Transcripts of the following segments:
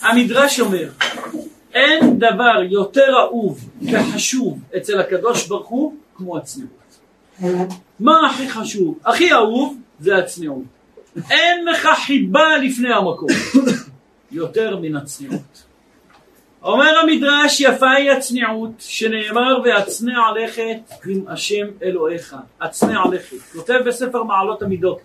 המדרש אומר, אין דבר יותר אהוב וחשוב אצל הקדוש ברוך הוא כמו הצניעות. מה הכי חשוב? הכי אהוב זה הצניעות. אין לך חיבה לפני המקום, יותר מן הצניעות. אומר המדרש יפה היא הצניעות שנאמר והצנע לכת עם השם אלוהיך הצנע לכת כותב בספר מעלות המידות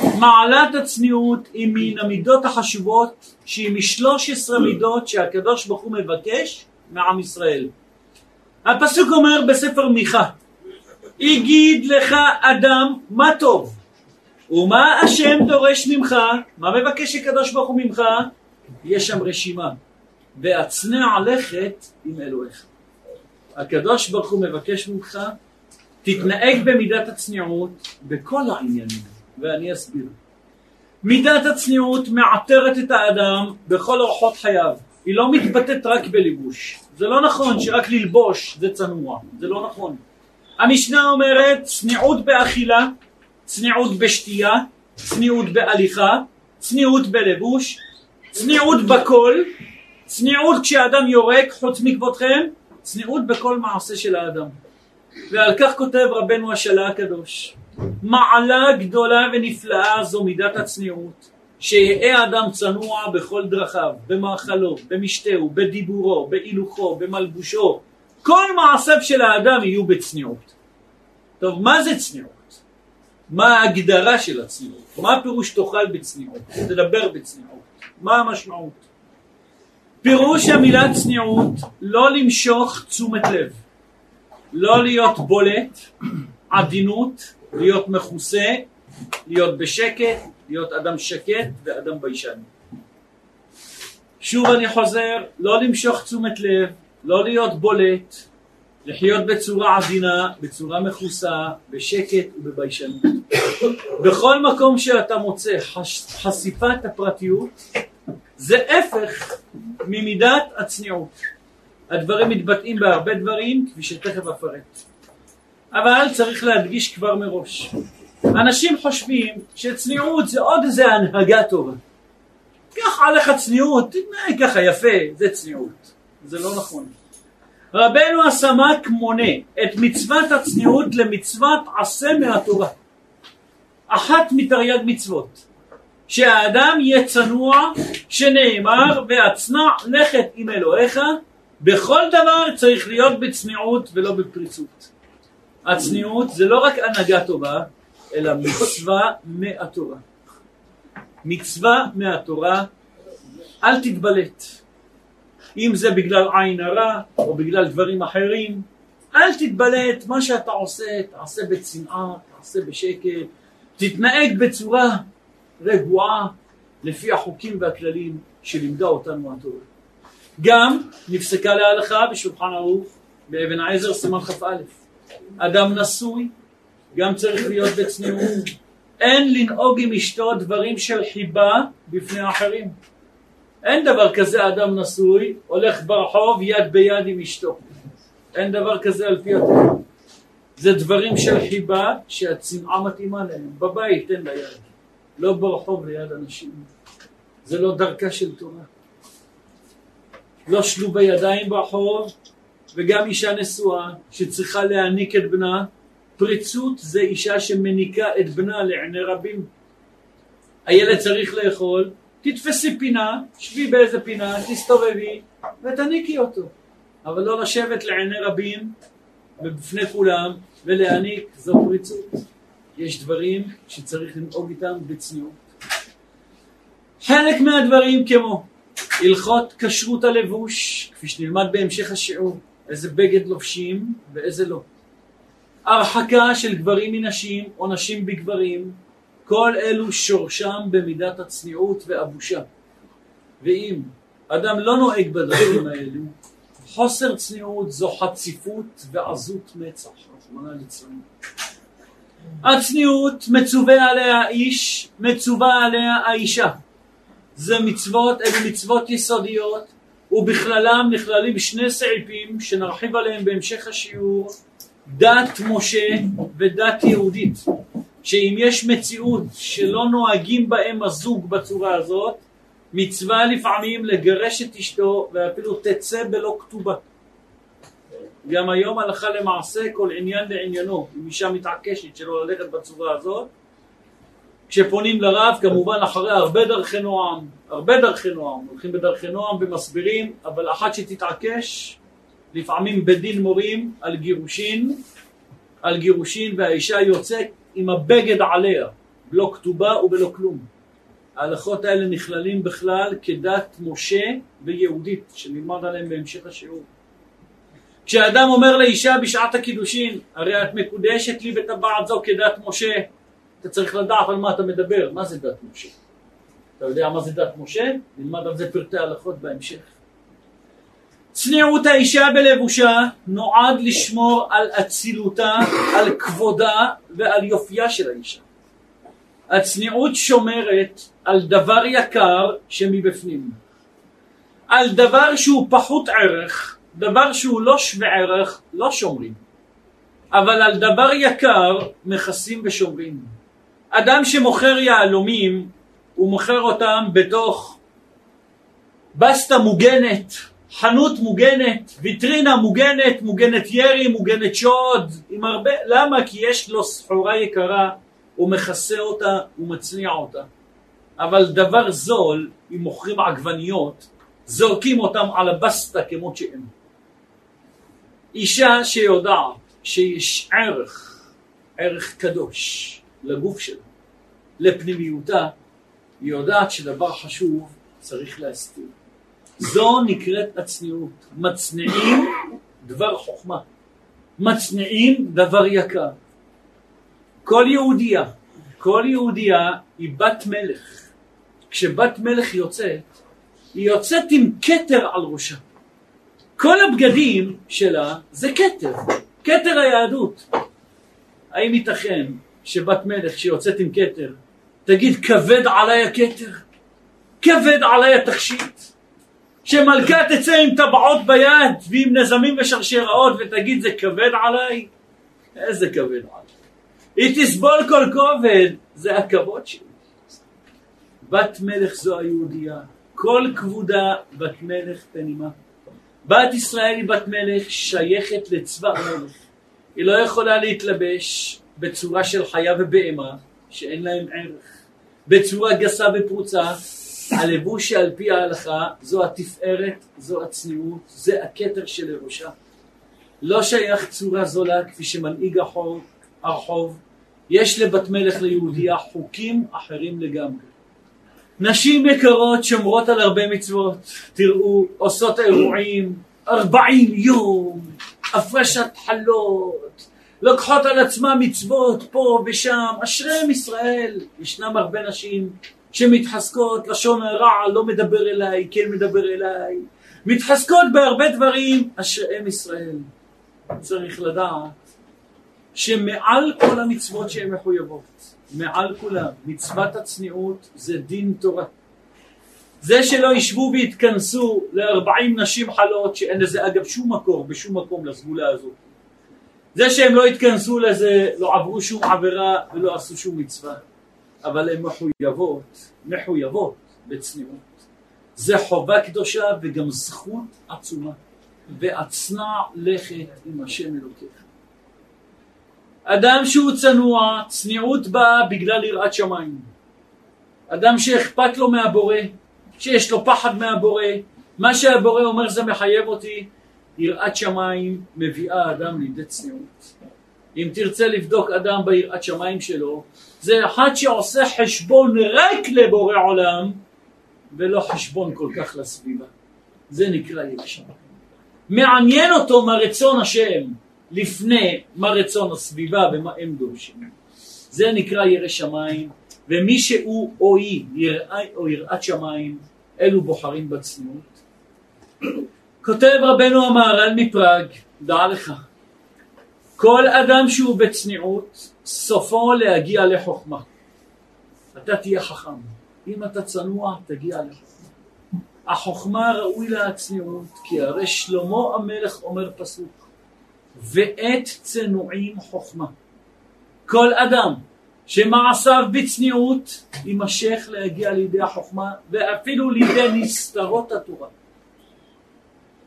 מעלת הצניעות היא מן המידות החשובות שהיא משלוש עשרה מידות שהקדוש ברוך הוא מבקש מעם ישראל. הפסוק אומר בספר מיכה הגיד לך אדם מה טוב? ומה השם דורש ממך? מה מבקש הקדוש ברוך הוא ממך? יש שם רשימה. והצנע לכת עם אלוהיך. הקדוש ברוך הוא מבקש ממך, תתנהג במידת הצניעות בכל העניינים, ואני אסביר. מידת הצניעות מעטרת את האדם בכל אורחות חייו. היא לא מתבטאת רק בליבוש. זה לא נכון שרק ללבוש זה צנוע, זה לא נכון. המשנה אומרת צניעות באכילה, צניעות בשתייה, צניעות בהליכה, צניעות בלבוש, צניעות בכל, צניעות כשאדם יורק, חוץ מכבודכם, צניעות בכל מעשה של האדם. ועל כך כותב רבנו השלה הקדוש, מעלה גדולה ונפלאה זו מידת הצניעות, שיהא אדם צנוע בכל דרכיו, במאכלו, במשתהו, בדיבורו, בהילוכו, במלבושו, כל מעשיו של האדם יהיו בצניעות. טוב, מה זה צניעות? מה ההגדרה של הצניעות? מה הפירוש תאכל בצניעות? תדבר בצניעות? מה המשמעות? פירוש המילה צניעות לא למשוך תשומת לב, לא להיות בולט, עדינות, להיות מכוסה, להיות בשקט, להיות אדם שקט ואדם ביישן. שוב אני חוזר, לא למשוך תשומת לב, לא להיות בולט, לחיות בצורה עדינה, בצורה מכוסה, בשקט ובביישנות. בכל מקום שאתה מוצא חשיפת הפרטיות, זה הפך ממידת הצניעות. הדברים מתבטאים בהרבה דברים, כפי שתכף אפרט. אבל צריך להדגיש כבר מראש. אנשים חושבים שצניעות זה עוד איזה הנהגה טובה. קח עליך צניעות, תתנהג ככה יפה, זה צניעות. זה לא נכון. רבנו הסמ"ק מונה את מצוות הצניעות למצוות עשה מהתורה. אחת מתרי"ג מצוות. שהאדם יהיה צנוע, שנאמר, והצנע לכת עם אלוהיך, בכל דבר צריך להיות בצניעות ולא בפריצות. הצניעות זה לא רק הנהגה טובה, אלא מצווה מהתורה. מצווה מהתורה, אל תתבלט. אם זה בגלל עין הרע או בגלל דברים אחרים, אל תתבלט, מה שאתה עושה, תעשה בצנעה, תעשה בשקט, תתנהג בצורה רגועה לפי החוקים והכללים שלימדה אותנו התורה. גם נפסקה להלכה בשולחן ערוך באבן העזר סימן כ"א. אדם נשוי גם צריך להיות בצניעות. אין לנהוג עם אשתו דברים של חיבה בפני אחרים. אין דבר כזה אדם נשוי הולך ברחוב יד ביד עם אשתו. אין דבר כזה על פי התורה. זה דברים של חיבה שהצנעה מתאימה להם. בבית תן לה יד. לא ברחוב ליד אנשים. זה לא דרכה של תורה. לא שלובי ידיים ברחוב, וגם אישה נשואה שצריכה להעניק את בנה. פריצות זה אישה שמניקה את בנה לעיני רבים. הילד צריך לאכול, תתפסי פינה, שבי באיזה פינה, תסתובבי ותניקי אותו. אבל לא לשבת לעיני רבים ובפני כולם ולהעניק, זו פריצות. יש דברים שצריך לנהוג איתם בצניעות. חלק מהדברים כמו הלכות כשרות הלבוש, כפי שנלמד בהמשך השיעור, איזה בגד לובשים ואיזה לא. הרחקה של גברים מנשים או נשים בגברים, כל אלו שורשם במידת הצניעות והבושה. ואם אדם לא נוהג בדברים האלו, חוסר צניעות זו חציפות ועזות מצח, רחמנא ליצלן. הצניעות מצווה עליה האיש, מצווה עליה האישה. זה מצוות, אלו מצוות יסודיות, ובכללם נכללים שני סעיפים שנרחיב עליהם בהמשך השיעור, דת משה ודת יהודית. שאם יש מציאות שלא נוהגים בהם הזוג בצורה הזאת, מצווה לפעמים לגרש את אשתו ואפילו תצא בלא כתובה. גם היום הלכה למעשה כל עניין לעניינו, אם אישה מתעקשת שלא ללכת בצורה הזאת, כשפונים לרב כמובן אחרי הרבה דרכי נועם, הרבה דרכי נועם, הולכים בדרכי נועם ומסבירים, אבל אחת שתתעקש, לפעמים בדין מורים על גירושין, על גירושין והאישה יוצאת עם הבגד עליה, בלא כתובה ובלא כלום. ההלכות האלה נכללים בכלל כדת משה ויהודית, שנלמד עליהם בהמשך השיעור. כשאדם אומר לאישה בשעת הקידושין, הרי את מקודשת לי בטבעת זו כדת משה, אתה צריך לדעת על מה אתה מדבר, מה זה דת משה? אתה יודע מה זה דת משה? נלמד על זה פרטי הלכות בהמשך. צניעות האישה בלבושה נועד לשמור על אצילותה, על כבודה ועל יופייה של האישה. הצניעות שומרת על דבר יקר שמבפנים, על דבר שהוא פחות ערך, דבר שהוא לא שווה ערך, לא שומרים, אבל על דבר יקר מכסים ושומרים. אדם שמוכר יהלומים, הוא מוכר אותם בתוך בסטה מוגנת, חנות מוגנת, ויטרינה מוגנת, מוגנת ירי, מוגנת שוד, עם הרבה, למה? כי יש לו סחורה יקרה, הוא מכסה אותה, הוא מצניע אותה. אבל דבר זול, אם מוכרים עגבניות, זורקים אותם על הבסטה כמות שהם. אישה שיודעת שיש ערך, ערך קדוש לגוף שלה, לפנימיותה, היא יודעת שדבר חשוב צריך להסתיר. זו נקראת הצניעות. מצניעים דבר חוכמה. מצניעים דבר יקר. כל יהודייה, כל יהודייה היא בת מלך. כשבת מלך יוצאת, היא יוצאת עם כתר על ראשה. כל הבגדים שלה זה כתר, כתר היהדות. האם ייתכן שבת מלך שיוצאת עם כתר תגיד כבד עליי הכתר, כבד עליי התכשיט, שמלכה תצא עם טבעות ביד ועם נזמים ושרשראות ותגיד זה כבד עליי? איזה כבד עליי? היא תסבול כל כובד, זה הכבוד שלי. בת מלך זו היהודייה, כל כבודה בת מלך פנימה. בת ישראל היא בת מלך שייכת לצבא המלך. היא לא יכולה להתלבש בצורה של חיה ובהמה שאין להם ערך. בצורה גסה ופרוצה, הלבוש שעל פי ההלכה זו התפארת, זו הצניעות, זה הכתר של ראשה. לא שייך צורה זולה כפי שמנהיג החוב, הרחוב. יש לבת מלך ליהודייה חוקים אחרים לגמרי. נשים יקרות שומרות על הרבה מצוות, תראו, עושות אירועים, ארבעים יום, הפרשת חלות, לוקחות על עצמה מצוות פה ושם, אשריהם ישראל. ישנם הרבה נשים שמתחזקות, לשון הרע לא מדבר אליי, כן מדבר אליי, מתחזקות בהרבה דברים, אשריהם ישראל. צריך לדעת שמעל כל המצוות שהן מחויבות, מעל כולם, מצוות הצניעות זה דין תורה. זה שלא ישבו ויתכנסו לארבעים נשים חלות, שאין לזה אגב שום מקור, בשום מקום לסגולה הזאת. זה שהם לא התכנסו לזה, לא עברו שום עבירה ולא עשו שום מצווה, אבל הן מחויבות, מחויבות בצניעות. זה חובה קדושה וגם זכות עצומה. ואצנע לכת עם השם אלוקיך. אדם שהוא צנוע, צניעות באה בגלל יראת שמיים. אדם שאכפת לו מהבורא, שיש לו פחד מהבורא, מה שהבורא אומר זה מחייב אותי, יראת שמיים מביאה אדם לידי צניעות. אם תרצה לבדוק אדם ביראת שמיים שלו, זה אחד שעושה חשבון רק לבורא עולם ולא חשבון כל כך לסביבה. זה נקרא יראת שמיים. מעניין אותו מה רצון השם לפני מה רצון הסביבה ומה הם דורשים. זה נקרא ירא שמיים, ומי שהוא או היא יראה או יראת שמיים, אלו בוחרים בצניעות. כותב רבנו המהר"ל מפראג, דע לך, כל אדם שהוא בצניעות, סופו להגיע לחוכמה. אתה תהיה חכם. אם אתה צנוע, תגיע לחוכמה. החוכמה ראוי לה הצניעות, כי הרי שלמה המלך אומר פסוק, ואת צנועים חוכמה. כל אדם שמעשיו בצניעות יימשך להגיע לידי החוכמה ואפילו לידי נסתרות התורה.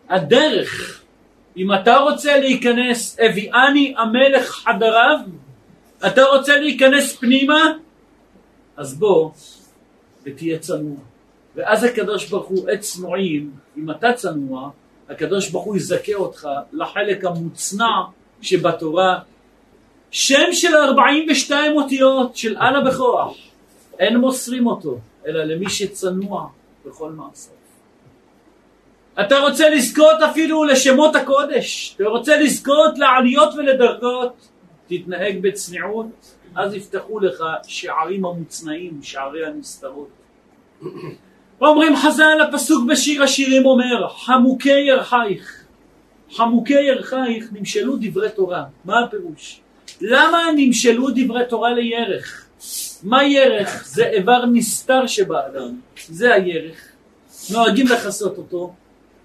הדרך, אם אתה רוצה להיכנס, הביאני המלך חדריו, אתה רוצה להיכנס פנימה, אז בוא ותהיה צנוע. ואז הקדוש ברוך הוא עת צנועים, אם אתה צנוע, הקדוש ברוך הוא יזכה אותך לחלק המוצנע שבתורה. שם של 42 אותיות של אללה בכוח, אין מוסרים אותו, אלא למי שצנוע בכל מעשה. אתה רוצה לזכות אפילו לשמות הקודש, אתה רוצה לזכות לעליות ולדרגות, תתנהג בצניעות, אז יפתחו לך שערים המוצנעים, שערי הנסתרות. אומרים חז"ל, הפסוק בשיר השירים אומר, חמוקי ירחייך, חמוקי ירחייך נמשלו דברי תורה. מה הפירוש? למה נמשלו דברי תורה לירך? מה ירך? זה איבר נסתר שבאדם, זה הירך. נוהגים לכסות אותו.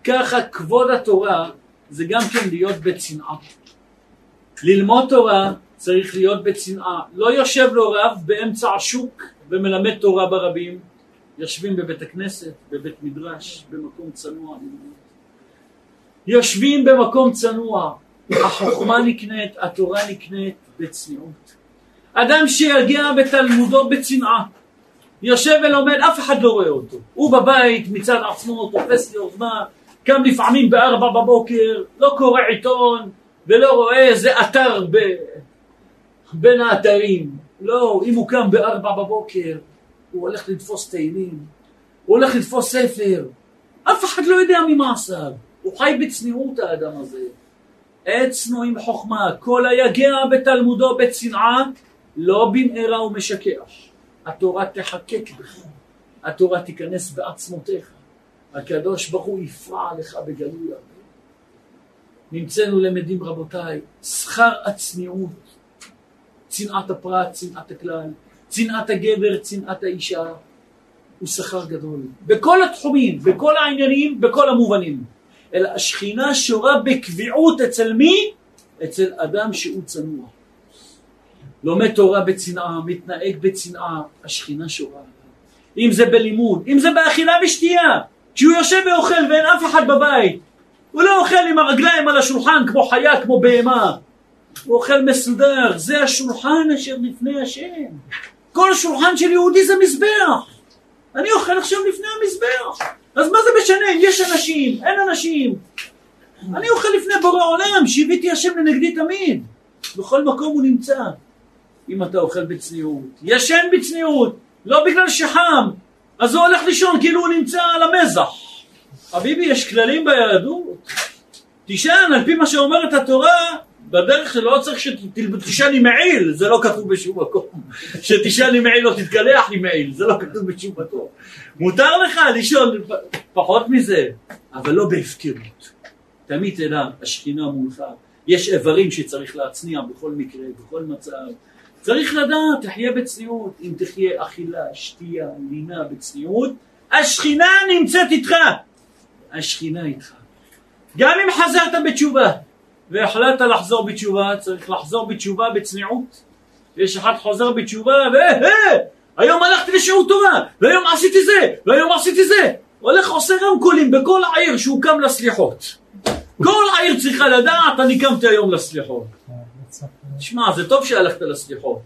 ככה כבוד התורה זה גם כן להיות בצנעה. ללמוד תורה צריך להיות בצנעה. לא יושב לו רב באמצע השוק ומלמד תורה ברבים, יושבים בבית הכנסת, בבית מדרש, במקום צנוע. יושבים במקום צנוע, החוכמה נקנית, התורה נקנית בצניעות. אדם שיגיע בתלמודו בצנעה, יושב ולומד, אף אחד לא רואה אותו. הוא בבית מצד עצמו תופס לי קם לפעמים בארבע בבוקר, לא קורא עיתון ולא רואה איזה אתר ב... בין האתרים. לא, אם הוא קם בארבע בבוקר, הוא הולך לתפוס תהילים, הוא הולך לתפוס ספר, אף אחד לא יודע ממעשיו, הוא חי בצניעות האדם הזה. עצנו עם חוכמה, כל היגע בתלמודו בצנעה, לא במהרה ומשכח. התורה תחקק בך, התורה תיכנס בעצמותיך, הקדוש ברוך הוא יפרע לך בגלוי הרבה. נמצאנו למדים רבותיי, שכר הצניעות, צנעת הפרט, צנעת הכלל, צנעת הגבר, צנעת האישה, הוא שכר גדול. בכל התחומים, בכל העניינים, בכל המובנים. אלא השכינה שורה בקביעות אצל מי? אצל אדם שהוא צנוע. לומד תורה בצנעה, מתנהג בצנעה, השכינה שורה. אם זה בלימוד, אם זה באכילה ושתייה, כשהוא יושב ואוכל ואין אף אחד בבית, הוא לא אוכל עם הרגליים על השולחן כמו חיה, כמו בהמה. הוא אוכל מסודר, זה השולחן אשר לפני השם. כל שולחן של יהודי זה מזבח. אני אוכל עכשיו לפני המזבח. אז מה זה משנה אם יש אנשים, אין אנשים? אני אוכל לפני בורא עולם, שיוויתי השם לנגדי תמיד. בכל מקום הוא נמצא. אם אתה אוכל בצניעות, ישן בצניעות, לא בגלל שחם, אז הוא הולך לישון כאילו הוא נמצא על המזח. חביבי, יש כללים ביהדות. תישן על פי מה שאומרת התורה, בדרך שלא צריך שתישן עם מעיל, זה לא כתוב בשום מקום. שתישן עם מעיל לא תתקלח עם מעיל, זה לא כתוב בשום מקום. מותר לך לישון פחות מזה, אבל לא בהפקרות. תמיד תדע, השכינה מולך. יש איברים שצריך להצניע בכל מקרה, בכל מצב. צריך לדעת, תחיה בצניעות. אם תחיה אכילה, שתייה, לינה בצניעות, השכינה נמצאת איתך. השכינה איתך. גם אם חזרת בתשובה. והחלטת לחזור בתשובה, צריך לחזור בתשובה בצניעות. יש אחד חוזר בתשובה, והיום הלכתי לשיעור תורה, והיום עשיתי זה, והיום עשיתי זה. הולך עושה רמקולים בכל העיר שהוא קם לסליחות. כל העיר צריכה לדעת, אני קמתי היום לסליחות. תשמע, זה טוב שהלכת לסליחות,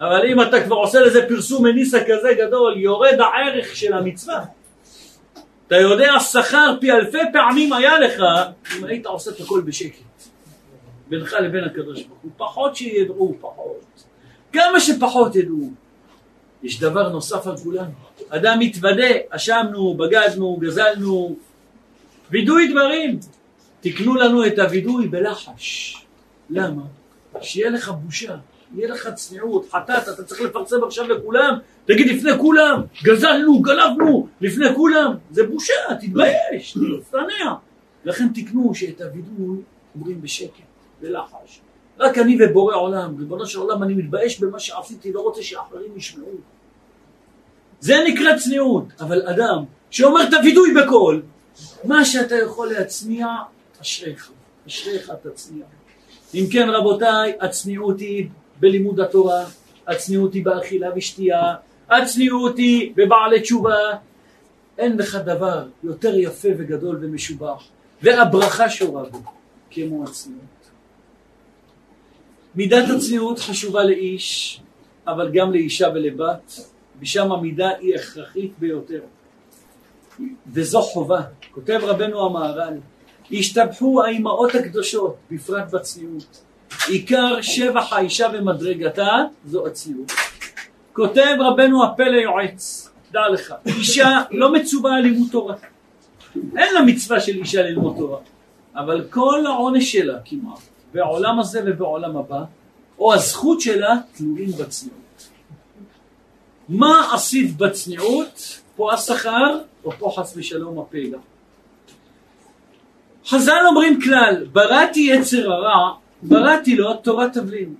אבל אם אתה כבר עושה לזה פרסום מניסה כזה גדול, יורד הערך של המצווה. אתה יודע, שכר פי אלפי פעמים היה לך אם היית עושה את הכל בשקט. בינך לבין הקדוש ברוך הוא, פחות שידעו, פחות. כמה שפחות ידעו. יש דבר נוסף על כולנו. אדם מתוודה, אשמנו, בגדנו, גזלנו, וידוי דברים. תקנו לנו את הווידוי בלחש. למה? שיהיה לך בושה, יהיה לך צניעות, חטאת, אתה צריך לפרסם עכשיו לכולם, תגיד לפני כולם, גזלנו, גלבנו, לפני כולם, זה בושה, תתבייש, תצטנע. לכן תקנו שאת הווידוי אומרים בשקט. בלחש. רק אני ובורא עולם, ריבונו של עולם, אני מתבייש במה שעשיתי, לא רוצה שאחרים ישמעו. זה נקרא צניעות, אבל אדם שאומר את הווידוי בקול, מה שאתה יכול להצניע, אשריך, אשריך תצניע. אם כן רבותיי, הצניעות היא בלימוד התורה, הצניעות היא באכילה ושתייה, הצניעות היא בבעלי תשובה. אין לך דבר יותר יפה וגדול ומשובח, והברכה שורה בו, כמו הצניעות. מידת הצניעות חשובה לאיש, אבל גם לאישה ולבת, ושם המידה היא הכרחית ביותר. וזו חובה. כותב רבנו המהר"ל, השתבחו האימהות הקדושות, בפרט בצניעות. עיקר שבח האישה ומדרגתה זו הצניעות. כותב רבנו הפלא יועץ, דע לך, אישה לא מצווה על לימוד תורה. אין לה מצווה של אישה ללמוד תורה, אבל כל העונש שלה כמעט, בעולם הזה ובעולם הבא, או הזכות שלה, תלויים בצניעות. מה עשית בצניעות? פה השכר, או פה חס ושלום הפגע. חז"ל אומרים כלל, בראתי יצר הרע, בראתי לו תורת תבלין.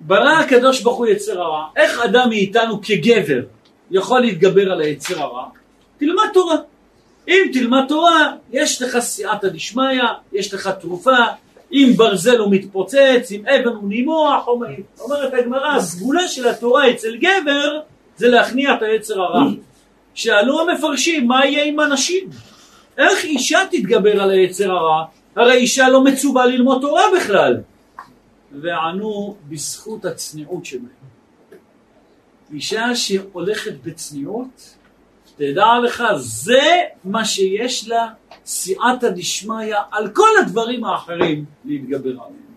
ברא הקדוש ברוך הוא יצר הרע. איך אדם מאיתנו כגבר יכול להתגבר על היצר הרע? תלמד תורה. אם תלמד תורה, יש לך סייעתא דשמיא, יש לך תרופה, אם ברזל הוא מתפוצץ, אם אבן הוא נימוח, אומרת הגמרא, הסגולה של התורה אצל גבר זה להכניע את היצר הרע. שאלו המפרשים, מה יהיה עם הנשים? איך אישה תתגבר על היצר הרע? הרי אישה לא מצווה ללמוד תורה בכלל. וענו בזכות הצניעות שלהם. אישה שהולכת בצניעות, תדע לך, זה מה שיש לה סייעתא דשמיא על כל הדברים האחרים להתגבר עליהם.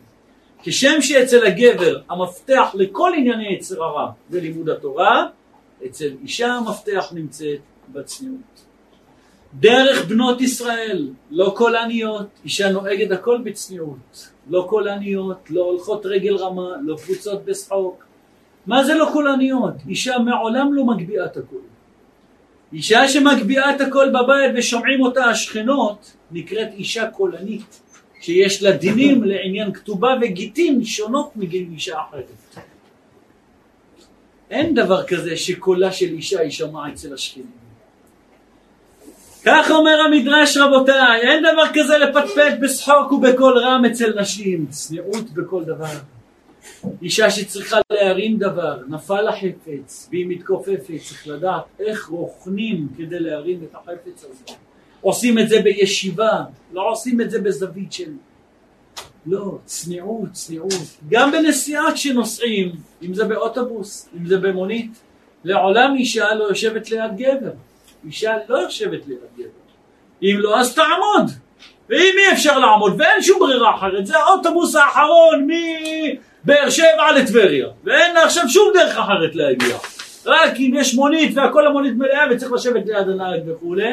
כשם שאצל הגבר המפתח לכל ענייני יצר הרע זה לימוד התורה, אצל אישה המפתח נמצאת בצניעות. דרך בנות ישראל, לא כל עניות, אישה נוהגת הכל בצניעות. לא קולניות, לא הולכות רגל רמה, לא קבוצות בשחוק. מה זה לא קולניות? אישה מעולם לא מגביהה את הכל. אישה שמגביהה את הכל בבית ושומעים אותה השכנות, נקראת אישה קולנית, שיש לה דינים לעניין כתובה וגיטין שונות מאישה אחרת. אין דבר כזה שקולה של אישה יישמע אצל השכנים. כך אומר המדרש רבותיי, אין דבר כזה לפטפט בשחוק ובקול רם אצל נשים, צניעות בכל דבר. אישה שצריכה להרים דבר, נפל החפץ והיא מתכופפת, צריך לדעת איך רוכנים כדי להרים את החפץ הזה. עושים את זה בישיבה, לא עושים את זה בזווית של... לא, צניעות, צניעות. גם בנסיעה כשנוסעים, אם זה באוטובוס, אם זה במונית, לעולם אישה לא יושבת ליד גבר. אישה לא יושבת ליד גבר. אם לא, אז תעמוד. ואם אי אפשר לעמוד, ואין שום ברירה אחרת, זה האוטובוס האחרון מבאר שבע לטבריה, ואין עכשיו שום דרך אחרת להגיע. רק אם יש מונית והכל המונית מלאה וצריך לשבת ליד הנהג וכולי,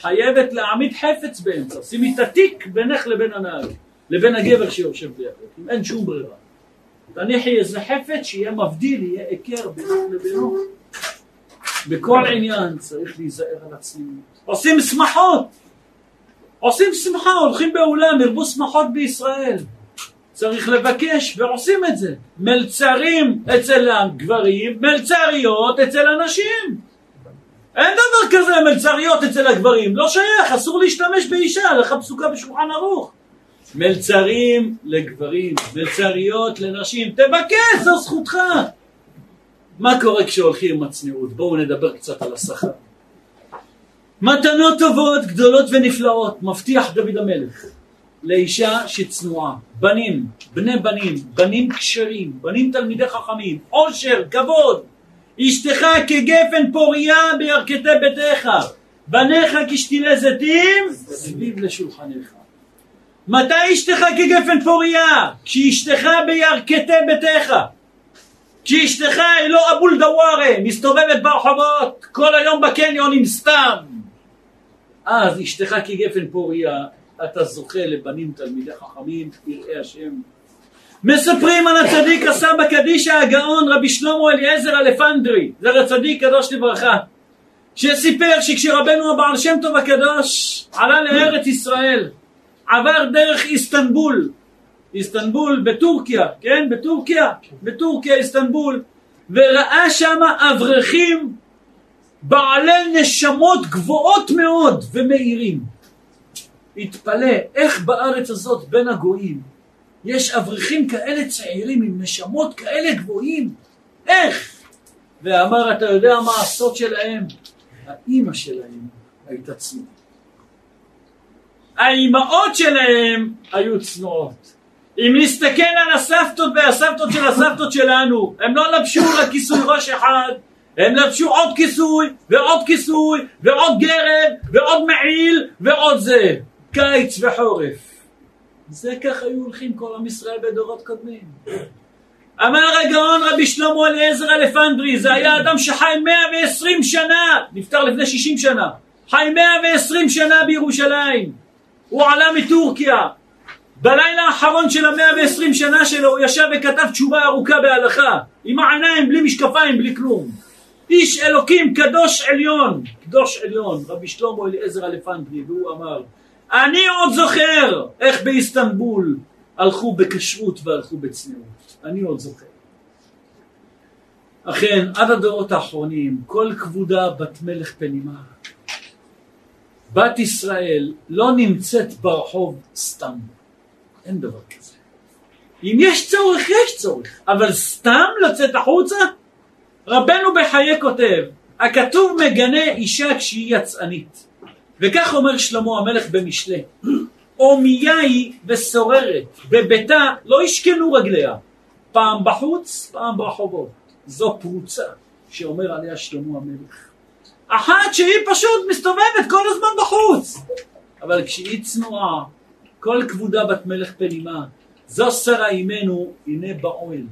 חייבת להעמיד חפץ באמצע. שימי את התיק בינך לבין הנהג, לבין הגבר שיושב לידך, אין שום ברירה. תניחי איזה חפץ שיהיה מבדיל, יהיה היכר בינך לבינו. בכל עניין צריך להיזהר על הצניעות. עושים שמחות, עושים שמחה, הולכים באולם, ירבו שמחות בישראל. צריך לבקש, ועושים את זה. מלצרים אצל הגברים, מלצריות אצל הנשים. אין דבר כזה מלצריות אצל הגברים, לא שייך, אסור להשתמש באישה, לך פסוקה בשולחן ערוך. מלצרים לגברים, מלצריות לנשים, תבקש, זו זכותך. מה קורה כשהולכים עם הצניעות? בואו נדבר קצת על השכר. מתנות טובות, גדולות ונפלאות, מבטיח דוד המלך לאישה שצנועה, בנים, בני בנים, בנים כשרים, בנים תלמידי חכמים, עושר, כבוד, אשתך כגפן פוריה בירכתי ביתך, בניך כשתילי זיתים סביב לשולחניך. מתי אשתך כגפן פוריה? כשאשתך בירכתי ביתך. כשאשתך היא לא אבול דווארה, מסתובבת ברחובות כל היום בקניונים סתם. אז אשתך כגפן פוריה, אתה זוכה לבנים תלמידי חכמים, יראי השם. מספרים על הצדיק הסבא קדישא הגאון רבי שלמה אליעזר אלפנדרי, זה הצדיק קדוש לברכה, שסיפר שכשרבנו הבעל שם טוב הקדוש עלה לארץ ישראל, עבר דרך איסטנבול, איסטנבול בטורקיה, כן? בטורקיה, בטורקיה איסטנבול, וראה שם אברכים בעלי נשמות גבוהות מאוד ומאירים. התפלא איך בארץ הזאת בין הגויים יש אברכים כאלה צעירים עם נשמות כאלה גבוהים. איך? ואמר, אתה יודע מה הסוד שלהם? האימא שלהם הייתה צנועה. האימהות שלהם היו צנועות. אם נסתכל על הסבתות והסבתות של הסבתות שלנו, הם לא לבשו רק כיסוי ראש אחד, הם לבשו עוד כיסוי, ועוד כיסוי, ועוד גרב, ועוד מעיל, ועוד זה. קיץ וחורף. זה ככה היו הולכים כל עם ישראל בדורות קודמים. אמר הגאון רבי שלמה אליעזר אלפנדרי, זה היה אדם שחי 120 שנה, נפטר לפני 60 שנה, חי 120 שנה בירושלים. הוא עלה מטורקיה. בלילה האחרון של המאה ועשרים שנה שלו הוא ישב וכתב תשובה ארוכה בהלכה עם העיניים, בלי משקפיים, בלי כלום. איש אלוקים, קדוש עליון, קדוש עליון, רבי שלמה אליעזר אלפנדרי, והוא אמר אני עוד זוכר איך באיסטנבול הלכו בכשרות והלכו בצניעות. אני עוד זוכר. אכן, עד הדורות האחרונים, כל כבודה בת מלך פנימה. בת ישראל לא נמצאת ברחוב סתם. אין דבר כזה. אם יש צורך, יש צורך, אבל סתם לצאת החוצה? רבנו בחיי כותב, הכתוב מגנה אישה כשהיא יצאנית. וכך אומר שלמה המלך במשלי, עומייה היא וסוררת, בביתה לא ישכנו רגליה, פעם בחוץ, פעם ברחובות. זו פרוצה שאומר עליה שלמה המלך. אחת שהיא פשוט מסתובבת כל הזמן בחוץ, אבל כשהיא צנועה, כל כבודה בת מלך פנימה, זו שרה אימנו, הנה באוהל.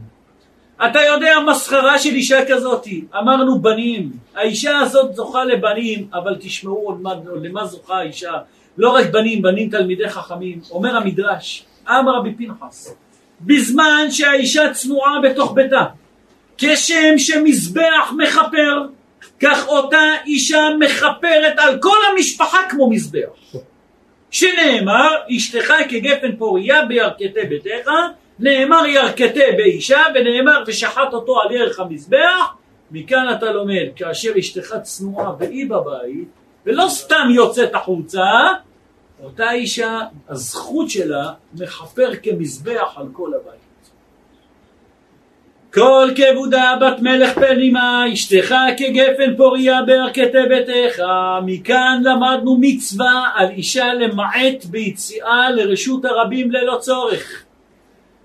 אתה יודע מסחרה של אישה כזאתי, אמרנו בנים, האישה הזאת זוכה לבנים, אבל תשמעו למה, למה זוכה האישה, לא רק בנים, בנים תלמידי חכמים, אומר המדרש, אמר רבי פנחס, בזמן שהאישה צנועה בתוך ביתה, כשם שמזבח מכפר, כך אותה אישה מכפרת על כל המשפחה כמו מזבח. שנאמר, אשתך כגפן פוריה בירכתי ביתך, נאמר ירכתי באישה, ונאמר ושחט אותו על ירך המזבח, מכאן אתה לומד, כאשר אשתך צנועה והיא בבית, ולא סתם יוצאת החוצה, אותה אישה, הזכות שלה מכפר כמזבח על כל הבית. כל כבודה בת מלך פנימה, אשתך כגפן פוריה בירכתי ביתך. מכאן למדנו מצווה על אישה למעט ביציאה לרשות הרבים ללא צורך.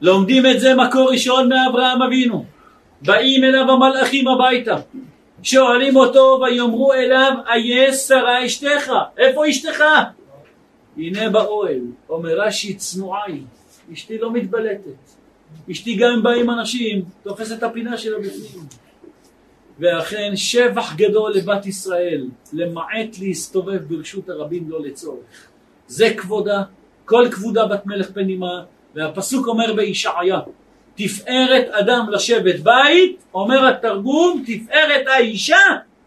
לומדים את זה מקור ראשון מאברהם אבינו. באים אליו המלאכים הביתה, שואלים אותו ויאמרו אליו, איה שרה אשתך? איפה אשתך? הנה באוהל, אומר רש"י צנועה היא, אשתי לא מתבלטת. אשתי גם אם באים אנשים, תופס את הפינה שלו בפנים. ואכן שבח גדול לבת ישראל, למעט להסתובב ברשות הרבים לא לצורך. זה כבודה, כל כבודה בת מלך פנימה, והפסוק אומר בישעיה, תפארת אדם לשבת בית, אומר התרגום, תפארת האישה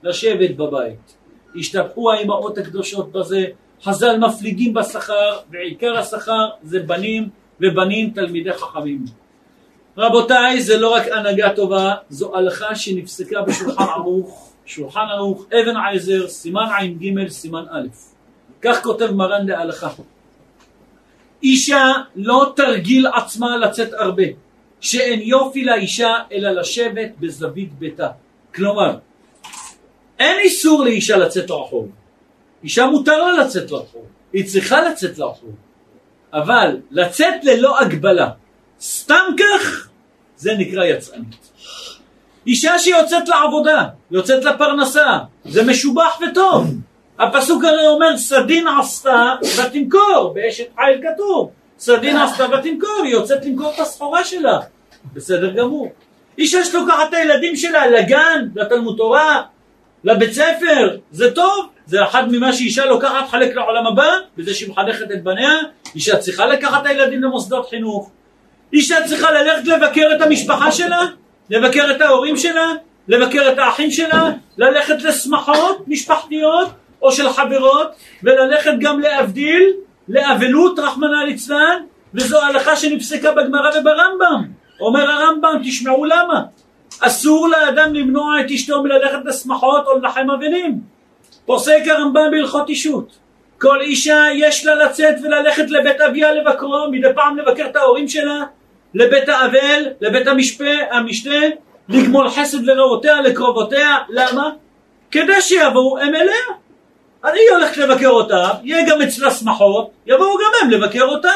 לשבת בבית. השתבחו האמהות הקדושות בזה, חז"ל מפליגים בשכר, ועיקר השכר זה בנים ובנים תלמידי חכמים. רבותיי, זה לא רק הנהגה טובה, זו הלכה שנפסקה בשולחן ערוך, שולחן ערוך, אבן עזר, סימן ע"ג, סימן א'. כך כותב מרן להלכה. אישה לא תרגיל עצמה לצאת הרבה, שאין יופי לאישה אלא לשבת בזווית ביתה. כלומר, אין איסור לאישה לצאת לרחוב. אישה מותר לה לצאת לרחוב, היא צריכה לצאת לרחוב. אבל לצאת ללא הגבלה, סתם כך, זה נקרא יצאנית. אישה שיוצאת לעבודה, יוצאת לפרנסה, זה משובח וטוב. הפסוק הרי אומר סדין עשתה ותמכור, באשת חיל כתוב, סדין עשתה ותמכור, היא יוצאת למכור את הסחורה שלה, בסדר גמור. אישה שלוקחת את הילדים שלה לגן, לתלמוד תורה, לבית ספר, זה טוב, זה אחד ממה שאישה לוקחת חלק לעולם הבא, בזה שהיא מחנכת את בניה, אישה צריכה לקחת את הילדים למוסדות חינוך, אישה צריכה ללכת לבקר את המשפחה שלה, לבקר את ההורים שלה, לבקר את האחים שלה, ללכת לשמחות משפחתיות או של חברות, וללכת גם להבדיל, לאבלות רחמנא ליצלן, וזו הלכה שנפסקה בגמרא וברמב"ם. אומר הרמב"ם, תשמעו למה. אסור לאדם למנוע את אשתו מללכת לשמחות או לנחם אבלים. פוסק הרמב"ם בהלכות אישות. כל אישה יש לה לצאת וללכת לבית אביה לבקרו, מדי פעם לבקר את ההורים שלה, לבית האבל, לבית המשפה, המשתה, לגמול חסד לרעותיה, לקרובותיה, למה? כדי שיבואו הם אליה. אני הולכת לבקר אותה, יהיה גם אצלה שמחות, יבואו גם הם לבקר אותה.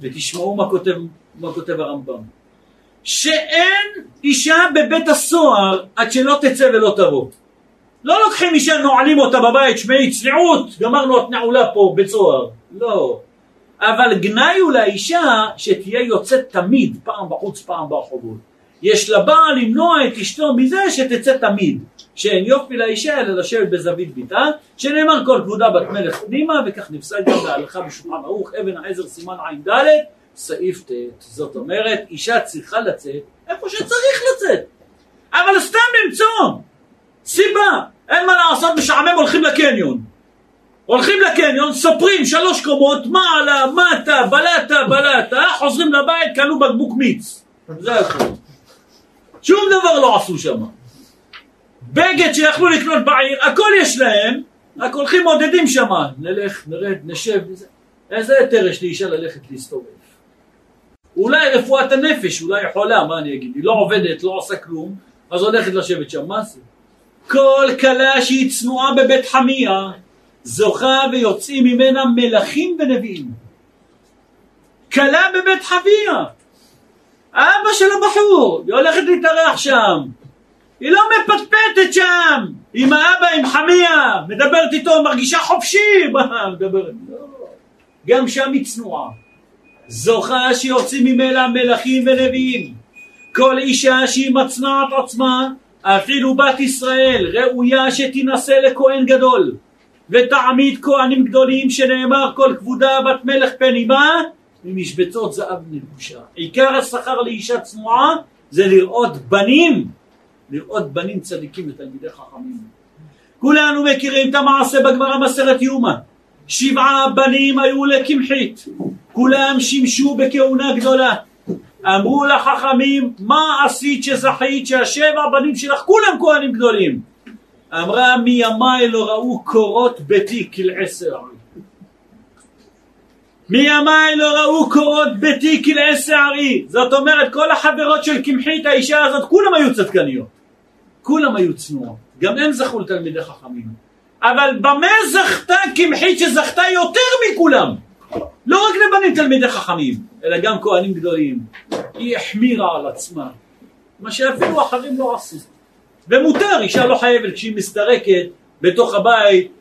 ותשמעו מה כותב, מה כותב הרמב"ם. שאין אישה בבית הסוהר עד שלא תצא ולא תבוא. לא לוקחים אישה, נועלים אותה בבית, שמעי צניעות, גמרנו את נעולה פה בית סוהר. לא. אבל גנאי הוא לאישה שתהיה יוצאת תמיד, פעם בחוץ, פעם ברחובות. יש לבעל למנוע את אשתו מזה שתצא תמיד. שאין יופי לאישה אלא לשבת בזווית ביתה, שנאמר כל כבודה בת מלך פנימה, וכך נפסק גם בהלכה בשולחן ערוך, אבן העזר סימן ע"ד, סעיף ט'. זאת אומרת, אישה צריכה לצאת איפה שצריך לצאת. אבל סתם למצוא סיבה, אין מה לעשות, משעמם הולכים לקניון. הולכים לקניון, סופרים שלוש קומות, מעלה, מטה, בלטה, בלטה, חוזרים לבית, קנו בקבוק מיץ. זה הכל. שום דבר לא עשו שם. בגד שיכלו לקנות בעיר, הכל יש להם, רק הולכים מודדים שם, נלך, נרד, נשב, איזה היתר יש לאישה ללכת להסתובב? אולי רפואת הנפש, אולי חולה, מה אני אגיד, היא לא עובדת, לא עושה כלום, אז הולכת לשבת שם, מה זה? כל כלה שהיא צנועה בבית חמיה, זוכה ויוצאים ממנה מלכים ונביאים. כלה בבית חביה, אבא של הבחור, היא הולכת להתארח שם, היא לא מפטפטת שם, עם האבא, עם חמיה, מדברת איתו, מרגישה חופשי, מדברת? לא. גם שם היא צנועה. זוכה שיוצאים ממנה מלכים ונביאים. כל אישה שהיא מצנעת עצמה, אפילו בת ישראל, ראויה שתינשא לכהן גדול, ותעמיד כהנים גדולים שנאמר כל כבודה בת מלך פן אימה, ממשבצות זהב נבושה. עיקר השכר לאישה צנועה זה לראות בנים, לראות בנים צדיקים ותלמידי חכמים. כולנו מכירים את המעשה בגמרא מסרת יומא. שבעה בנים היו לקמחית, כולם שימשו בכהונה גדולה. אמרו לחכמים, מה עשית שזכית שהשבע בנים שלך כולם כהנים גדולים? אמרה מימיי לא ראו קורות ביתי כלעשר מימיי לא ראו קורות ביתי כלעשר ערי זאת אומרת כל החברות של קמחית האישה הזאת כולם היו צדקניות כולם היו צנועות גם הם זכו לתלמידי חכמים אבל במה זכתה קמחית שזכתה יותר מכולם? לא רק לבנים תלמידי חכמים, אלא גם כהנים גדולים. היא החמירה על עצמה, מה שאפילו אחרים לא עשו. ומותר, אישה לא חייבת כשהיא מסתרקת בתוך הבית,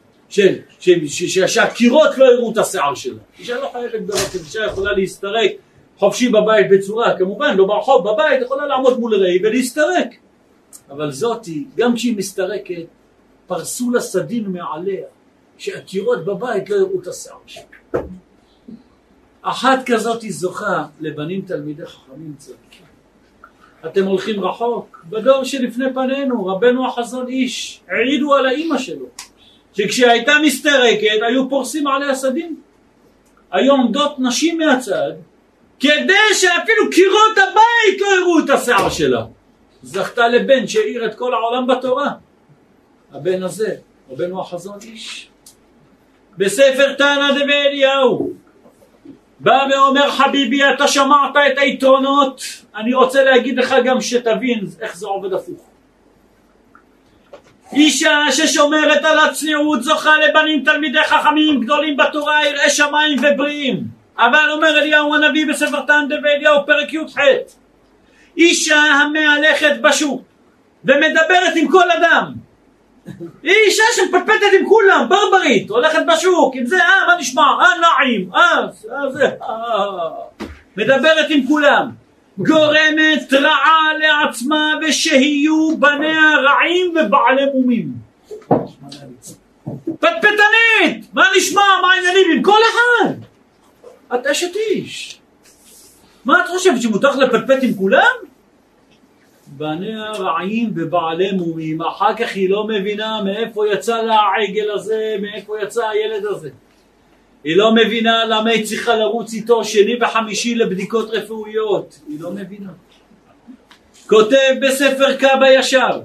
שהקירות לא יראו את השיער שלה. אישה לא חייבת ברכב, אישה יכולה להסתרק חופשי בבית בצורה, כמובן לא ברחוב, בבית, יכולה לעמוד מול ראי ולהסתרק. אבל זאתי, גם כשהיא מסתרקת, פרסו לה סדין מעליה, שהקירות בבית לא יראו את השיער שלה. אחת כזאת היא זוכה לבנים תלמידי חכמים צדיקים. אתם הולכים רחוק, בדור שלפני פנינו, רבנו החזון איש, העידו על האימא שלו, שכשהייתה מסתרקת היו פורסים עליה סדין. היו עומדות נשים מהצד, כדי שאפילו קירות הבית לא יראו את השיער שלה. זכתה לבן שהאיר את כל העולם בתורה. הבן הזה, רבנו החזון איש. בספר תנא דבי אליהו בא ואומר חביבי אתה שמעת את היתרונות? אני רוצה להגיד לך גם שתבין איך זה עובד הפוך. אישה ששומרת על הצניעות זוכה לבנים תלמידי חכמים גדולים בתורה יראי שמיים ובריאים. אבל אומר אליהו הנביא בספר תן דבי אליהו פרק י"ח אישה המהלכת בשוק ומדברת עם כל אדם היא אישה שמפטפטת עם כולם, ברברית, הולכת בשוק, עם זה, אה, מה נשמע, אה, נעים, אה, אה, זה, אה, מדברת עם כולם, גורמת רעה לעצמה ושיהיו בניה רעים ובעלי מומים. פטפטנית, מה נשמע, מה העניינים עם כל אחד? את אשת איש. מה את חושבת, שמותר לפטפט עם כולם? בניה רעים ובעלי מומים, אחר כך היא לא מבינה מאיפה יצא לה העגל הזה, מאיפה יצא הילד הזה. היא לא מבינה למה היא צריכה לרוץ איתו שני וחמישי לבדיקות רפואיות, היא לא מבינה. כותב בספר קבא ישר,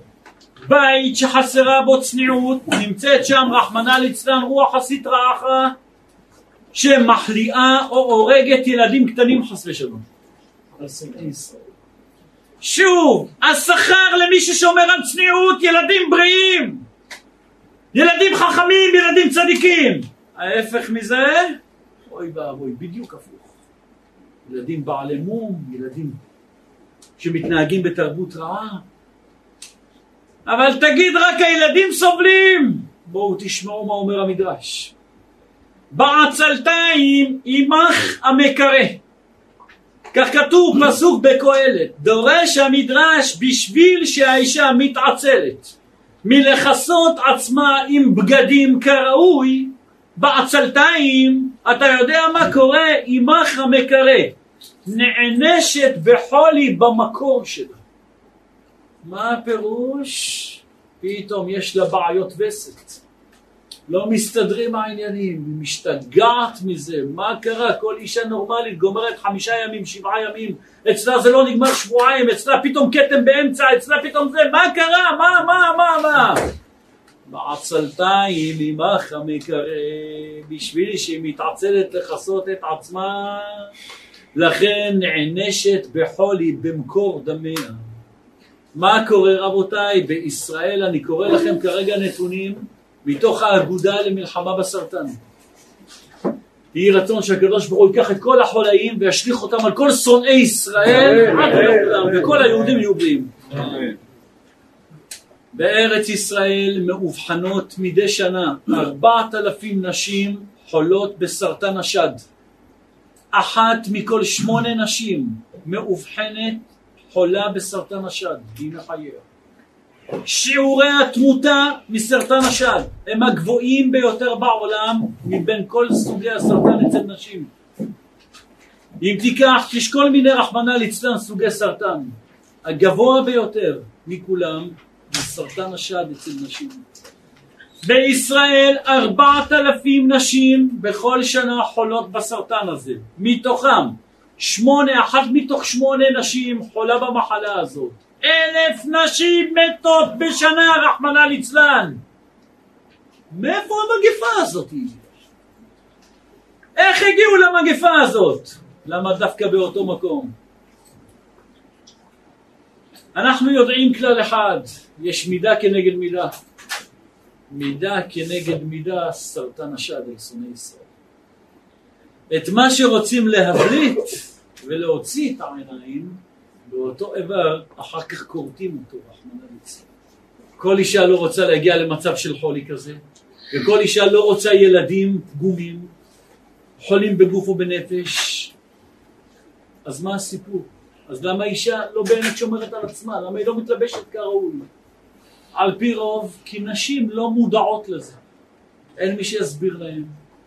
בית שחסרה בו צניעות, נמצאת שם רחמנא ליצלן רוח הסטרא אחרא, שמחליאה או הורגת ילדים קטנים חס ושלום. על שונאי ישראל. שוב, השכר למי ששומר על צניעות, ילדים בריאים, ילדים חכמים, ילדים צדיקים. ההפך מזה, אוי ואבוי, בדיוק הפוך. ילדים בעלי מום, ילדים שמתנהגים בתרבות רעה. אבל תגיד רק הילדים סובלים! בואו תשמעו מה אומר המדרש. בעצלתיים עמך המקרה. כך כתוב פסוק בקהלת, דורש המדרש בשביל שהאישה מתעצלת מלכסות עצמה עם בגדים כראוי, בעצלתיים אתה יודע מה קורה? עמך המקרה נענשת בחולי במקור שלה. מה הפירוש? פתאום יש לה בעיות וסת. לא מסתדרים העניינים, היא משתגעת מזה, מה קרה? כל אישה נורמלית גומרת חמישה ימים, שבעה ימים, אצלה זה לא נגמר שבועיים, אצלה פתאום כתם באמצע, אצלה פתאום זה, מה קרה? מה, מה, מה, מה? בעצלתיים עמך המקרא, בשביל שהיא מתעצלת לכסות את עצמה, לכן נענשת בחולי במקור דמיה. מה קורה רבותיי? בישראל אני קורא לכם כרגע נתונים מתוך האגודה למלחמה בסרטן. יהי רצון שהקדוש ברוך הוא ייקח את כל החולאים וישליך אותם על כל שונאי ישראל וכל היהודים יהיו בריאים. בארץ ישראל מאובחנות מדי שנה ארבעת אלפים נשים חולות בסרטן השד. אחת מכל שמונה נשים מאובחנת חולה בסרטן השד בימי חייה. שיעורי התמותה מסרטן השד הם הגבוהים ביותר בעולם מבין כל סוגי הסרטן אצל נשים. אם תיקח, יש כל מיני רחמנא ליצלן סוגי סרטן. הגבוה ביותר מכולם זה סרטן השד אצל נשים. בישראל ארבעת אלפים נשים בכל שנה חולות בסרטן הזה. מתוכם שמונה, אחת מתוך שמונה נשים חולה במחלה הזאת. אלף נשים מתות בשנה, רחמנא ליצלן. מאיפה המגפה הזאת? איך הגיעו למגפה הזאת? למה דווקא באותו מקום? אנחנו יודעים כלל אחד, יש מידה כנגד מידה. מידה כנגד מידה, סרטן השד על שונאי ישראל. את מה שרוצים להבליט ולהוציא את העיניים, באותו איבר אחר כך כורתים אותו, רחמנא ליצלן. כל אישה לא רוצה להגיע למצב של חולי כזה, וכל אישה לא רוצה ילדים פגומים, חולים בגוף ובנפש. אז מה הסיפור? אז למה אישה לא באמת שומרת על עצמה? למה היא לא מתלבשת כראוי? על פי רוב, כי נשים לא מודעות לזה. אין מי שיסביר להם,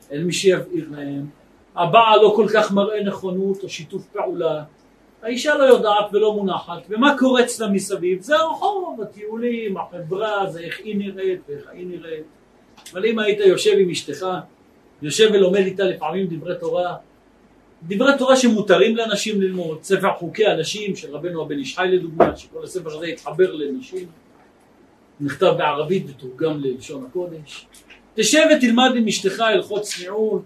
אין מי שיבהיר להם. הבעל לא כל כך מראה נכונות או שיתוף פעולה. האישה לא יודעת ולא מונחת, ומה קורה אצלה מסביב? זה הרחוב, הטיולים, החברה, זה איך היא נראית ואיך היא נראית. אבל אם היית יושב עם אשתך, יושב ולומד איתה לפעמים דברי תורה, דברי תורה שמותרים לנשים ללמוד, ספר חוקי הנשים של רבנו הבן איש חי לדוגמה, שכל הספר הזה התחבר לנשים, נכתב בערבית ותורגם ללשון הקודש. תשב ותלמד עם אשתך הלכות צניעות,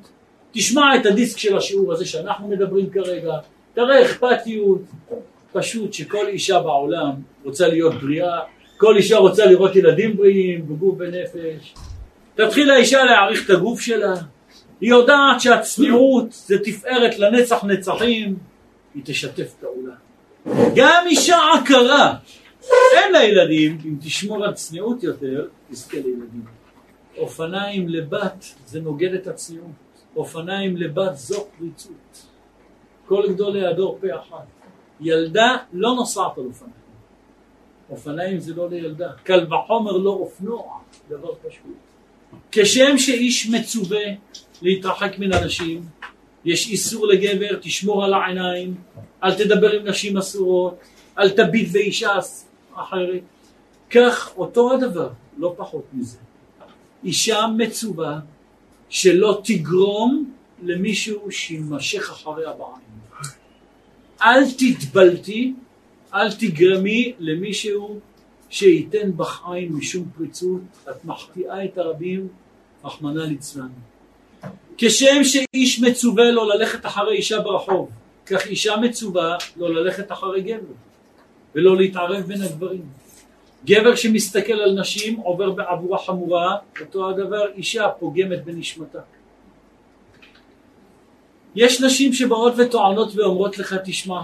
תשמע את הדיסק של השיעור הזה שאנחנו מדברים כרגע, תראה אכפתיות, פשוט שכל אישה בעולם רוצה להיות בריאה, כל אישה רוצה לראות ילדים בריאים בגוף ונפש. תתחיל האישה להעריך את הגוף שלה, היא יודעת שהצניעות זה תפארת לנצח נצחים, היא תשתף פעולה. גם אישה עקרה, אין לה ילדים, אם תשמור על צניעות יותר, תזכה לילדים. אופניים לבת זה נוגד את הצניעות, אופניים לבת זו פריצות. כל גדולי הדור פה אחת. ילדה לא נוסעת על אופניים. אופניים זה לא לילדה. קל וחומר לא אופנוע, דבר פשוט. כשם שאיש מצווה להתרחק מן אנשים, יש איסור לגבר, תשמור על העיניים, אל תדבר עם נשים אסורות, אל תביט באישה אחרת. כך אותו הדבר, לא פחות מזה. אישה מצווה שלא תגרום למישהו שימשך אחריה בעין. אל תתבלטי, אל תגרמי למישהו שייתן בך עין משום פריצות, את מחטיאה את הרבים, רחמנא ליצלן. כשם שאיש מצווה לא ללכת אחרי אישה ברחוב, כך אישה מצווה לא ללכת אחרי גבר. ולא להתערב בין הגברים. גבר שמסתכל על נשים עובר בעבורה חמורה, אותו הדבר אישה פוגמת בנשמתה. יש נשים שבאות וטוענות ואומרות לך, תשמע,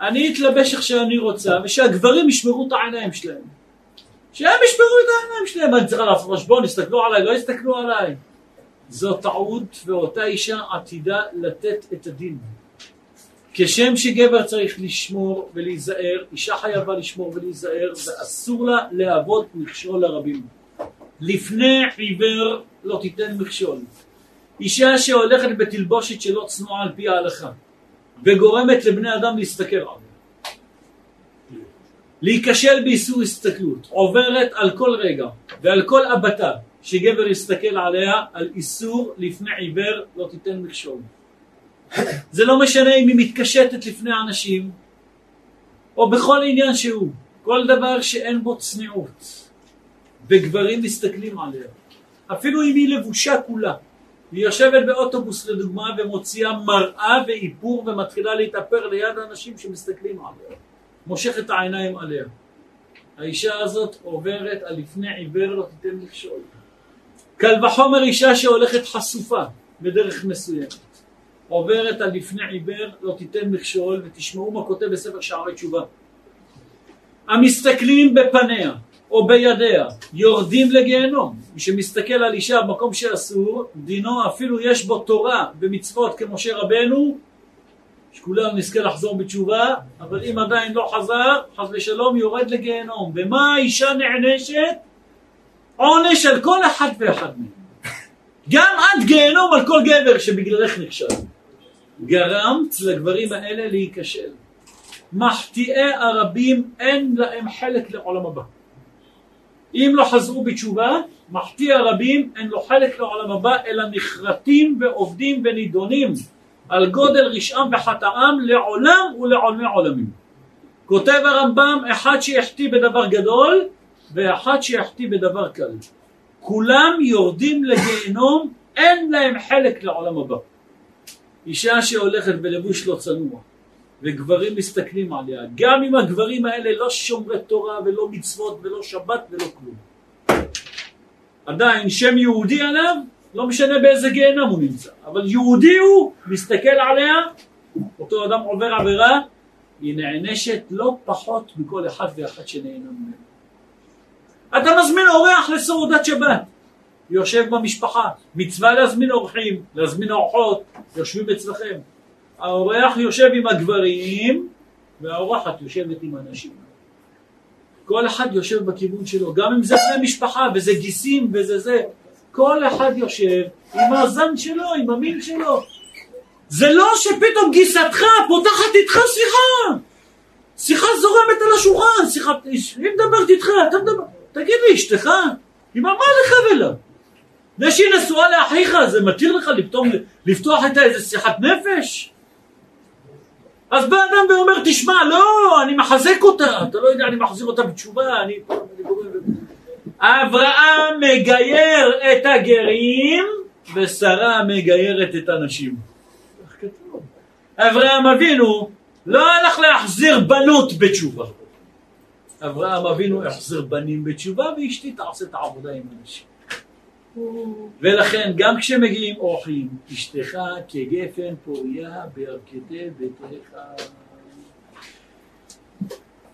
אני אתלבש איך שאני רוצה, ושהגברים ישמרו את העיניים שלהם. שהם ישמרו את העיניים שלהם, אני צריכה לעשות חשבון, יסתכלו עליי, לא יסתכלו עליי. זו טעות, ואותה אישה עתידה לתת את הדין. כשם שגבר צריך לשמור ולהיזהר, אישה חייבה לשמור ולהיזהר, ואסור לה להוות מכשול לרבים. לפני עיוור לא תיתן מכשול. אישה שהולכת בתלבושת שלא צנועה על פי ההלכה, וגורמת לבני אדם להסתכל עליה. להיכשל באיסור הסתכלות, עוברת על כל רגע ועל כל אבטה שגבר יסתכל עליה על איסור לפני עיוור לא תיתן מכשול. זה לא משנה אם היא מתקשטת לפני אנשים או בכל עניין שהוא, כל דבר שאין בו צניעות וגברים מסתכלים עליה, אפילו אם היא לבושה כולה, היא יושבת באוטובוס לדוגמה ומוציאה מראה ואיפור ומתחילה להתאפר ליד אנשים שמסתכלים עליה, מושכת את העיניים עליה. האישה הזאת עוברת על לפני עיוור לא תיתן מכשול. קל וחומר אישה שהולכת חשופה בדרך מסוימת. עוברת על לפני עיוור לא תיתן מכשול ותשמעו מה כותב בספר שערי תשובה. המסתכלים בפניה או בידיה יורדים לגיהנום. מי שמסתכל על אישה במקום שאסור, דינו אפילו יש בו תורה ומצוות כמשה רבנו, שכולם נזכה לחזור בתשובה, אבל אם עדיין לא חזר, חס ושלום יורד לגיהנום. ומה האישה נענשת? עונש על כל אחד ואחד מהם. גם עד גיהנום על כל גבר שבגללך נכשל. גרמת לגברים האלה להיכשל. מחטיאי הרבים אין להם חלק לעולם הבא. אם לא חזרו בתשובה, מחטיא הרבים אין לו חלק לעולם הבא, אלא נחרטים ועובדים ונידונים על גודל רשעם וחטאם לעולם ולעולמי עולמים. כותב הרמב"ם, אחד שיחטיא בדבר גדול ואחד שיחטיא בדבר קל. כולם יורדים לגיהנום, אין להם חלק לעולם הבא. אישה שהולכת בלבוש לא צנוע, וגברים מסתכלים עליה, גם אם הגברים האלה לא שומרי תורה ולא מצוות ולא שבת ולא כלום. עדיין שם יהודי עליו, לא משנה באיזה גיהנם הוא נמצא, אבל יהודי הוא, מסתכל עליה, אותו אדם עובר עבירה, היא נענשת לא פחות מכל אחד ואחת שנהנה ממנו. אתה מזמין אורח לסעודת שבת, יושב במשפחה, מצווה להזמין אורחים, להזמין אורחות, יושבים אצלכם. האורח יושב עם הגברים והאורחת יושבת עם הנשים. כל אחד יושב בכיוון שלו, גם אם זה בני משפחה וזה גיסים וזה זה, כל אחד יושב עם הזן שלו, עם המין שלו. זה לא שפתאום גיסתך פותחת איתך שיחה. שיחה זורמת על השולחן, שיחה, היא מדברת איתך, אתה מדבר, תגיד לי, אשתך, היא מה לך ולה? זה שהיא נשואה לאחיך, זה מתיר לך פתאום לפתוח איתה איזה שיחת נפש? אז בא אדם ואומר, תשמע, לא, אני מחזק אותה, אתה לא יודע, אני מחזיר אותה בתשובה, אני... אברהם מגייר את הגרים ושרה מגיירת את הנשים. אברהם אבינו לא הלך להחזיר בנות בתשובה. אברהם אבינו החזיר בנים בתשובה ואשתי תעשה את העבודה עם אנשים. ולכן גם כשמגיעים אורחים, אשתך כגפן פוריה בירכתי ביתך.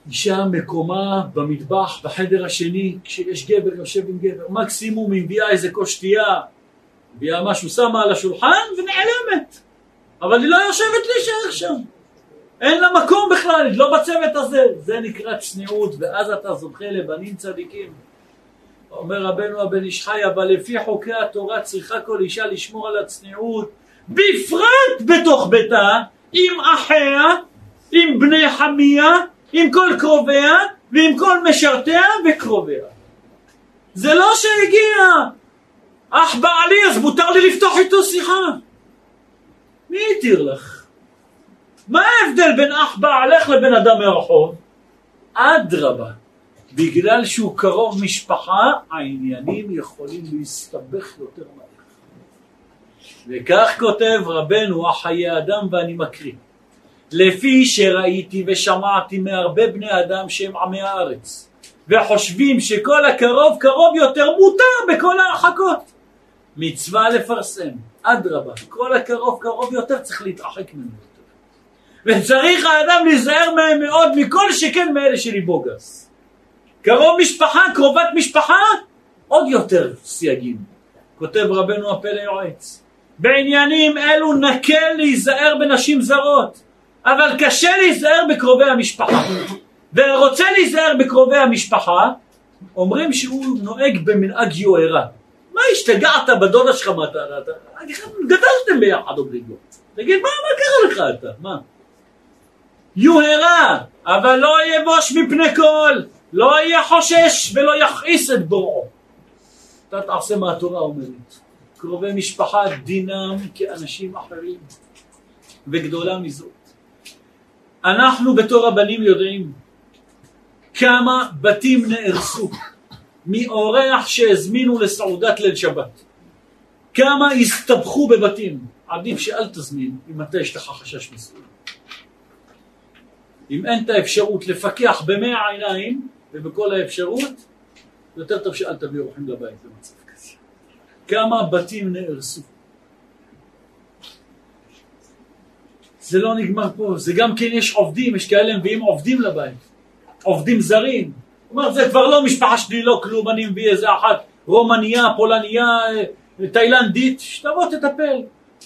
אישה מקומה במטבח, בחדר השני, כשיש גבר יושב עם גבר, מקסימום היא מביאה איזה כוס שתייה, מביאה משהו, שמה על השולחן ונעלמת. אבל היא לא יושבת להישאר שם. אין לה מקום בכלל, היא לא בצוות הזה. זה נקרא צניעות, ואז אתה זוכה לבנים צדיקים. אומר רבנו הבן איש חי, אבל לפי חוקי התורה צריכה כל אישה לשמור על הצניעות, בפרט בתוך ביתה, עם אחיה, עם בני חמיה, עם כל קרוביה, ועם כל משרתיה וקרוביה. זה לא שהגיע אח בעלי, אז מותר לי לפתוח איתו שיחה. מי התיר לך? מה ההבדל בין אח בעלך לבין אדם מהרחוב? אדרבה. בגלל שהוא קרוב משפחה, העניינים יכולים להסתבך יותר מהר. וכך כותב רבנו החיי אדם, ואני מקריא: לפי שראיתי ושמעתי מהרבה בני אדם שהם עמי הארץ, וחושבים שכל הקרוב קרוב יותר מותר בכל ההרחקות. מצווה לפרסם, אדרבה, כל הקרוב קרוב יותר צריך להתרחק ממנו. וצריך האדם להיזהר מהם מאוד מכל שכן מאלה שליבו גס. קרוב משפחה, קרובת משפחה, עוד יותר סייגים. כותב רבנו הפלא יועץ. בעניינים אלו נקל להיזהר בנשים זרות, אבל קשה להיזהר בקרובי המשפחה. ורוצה להיזהר בקרובי המשפחה, אומרים שהוא נוהג במנהג יוהרה. מה השתגעת בדודה שלך מה אתה... גדלתם ביחד אומרים לו. תגיד, מה, מה קרה לך אתה? מה? יוהרה, אבל לא יבוש מפני כל, לא יהיה חושש ולא יכעיס את בוראו. אתה תעשה מה התורה אומרת. קרובי משפחה דינם כאנשים אחרים, וגדולה מזאת. אנחנו בתור רבנים יודעים כמה בתים נהרסו מאורח שהזמינו לסעודת ליל שבת. כמה הסתבכו בבתים. עדיף שאל תזמין אתה יש לך חשש מסוים. אם אין את האפשרות לפקח במאה עיניים ובכל האפשרות, יותר טוב שאל תביא אורחים לבית במצב כזה. כמה בתים נהרסו. זה לא נגמר פה, זה גם כן יש עובדים, יש כאלה מביאים עובדים לבית, עובדים זרים. אומר, זה כבר לא משפחה שלי, לא כלום, אני מביא איזה אחת רומניה, פולניה, אה, תאילנדית, שתבוא תטפל.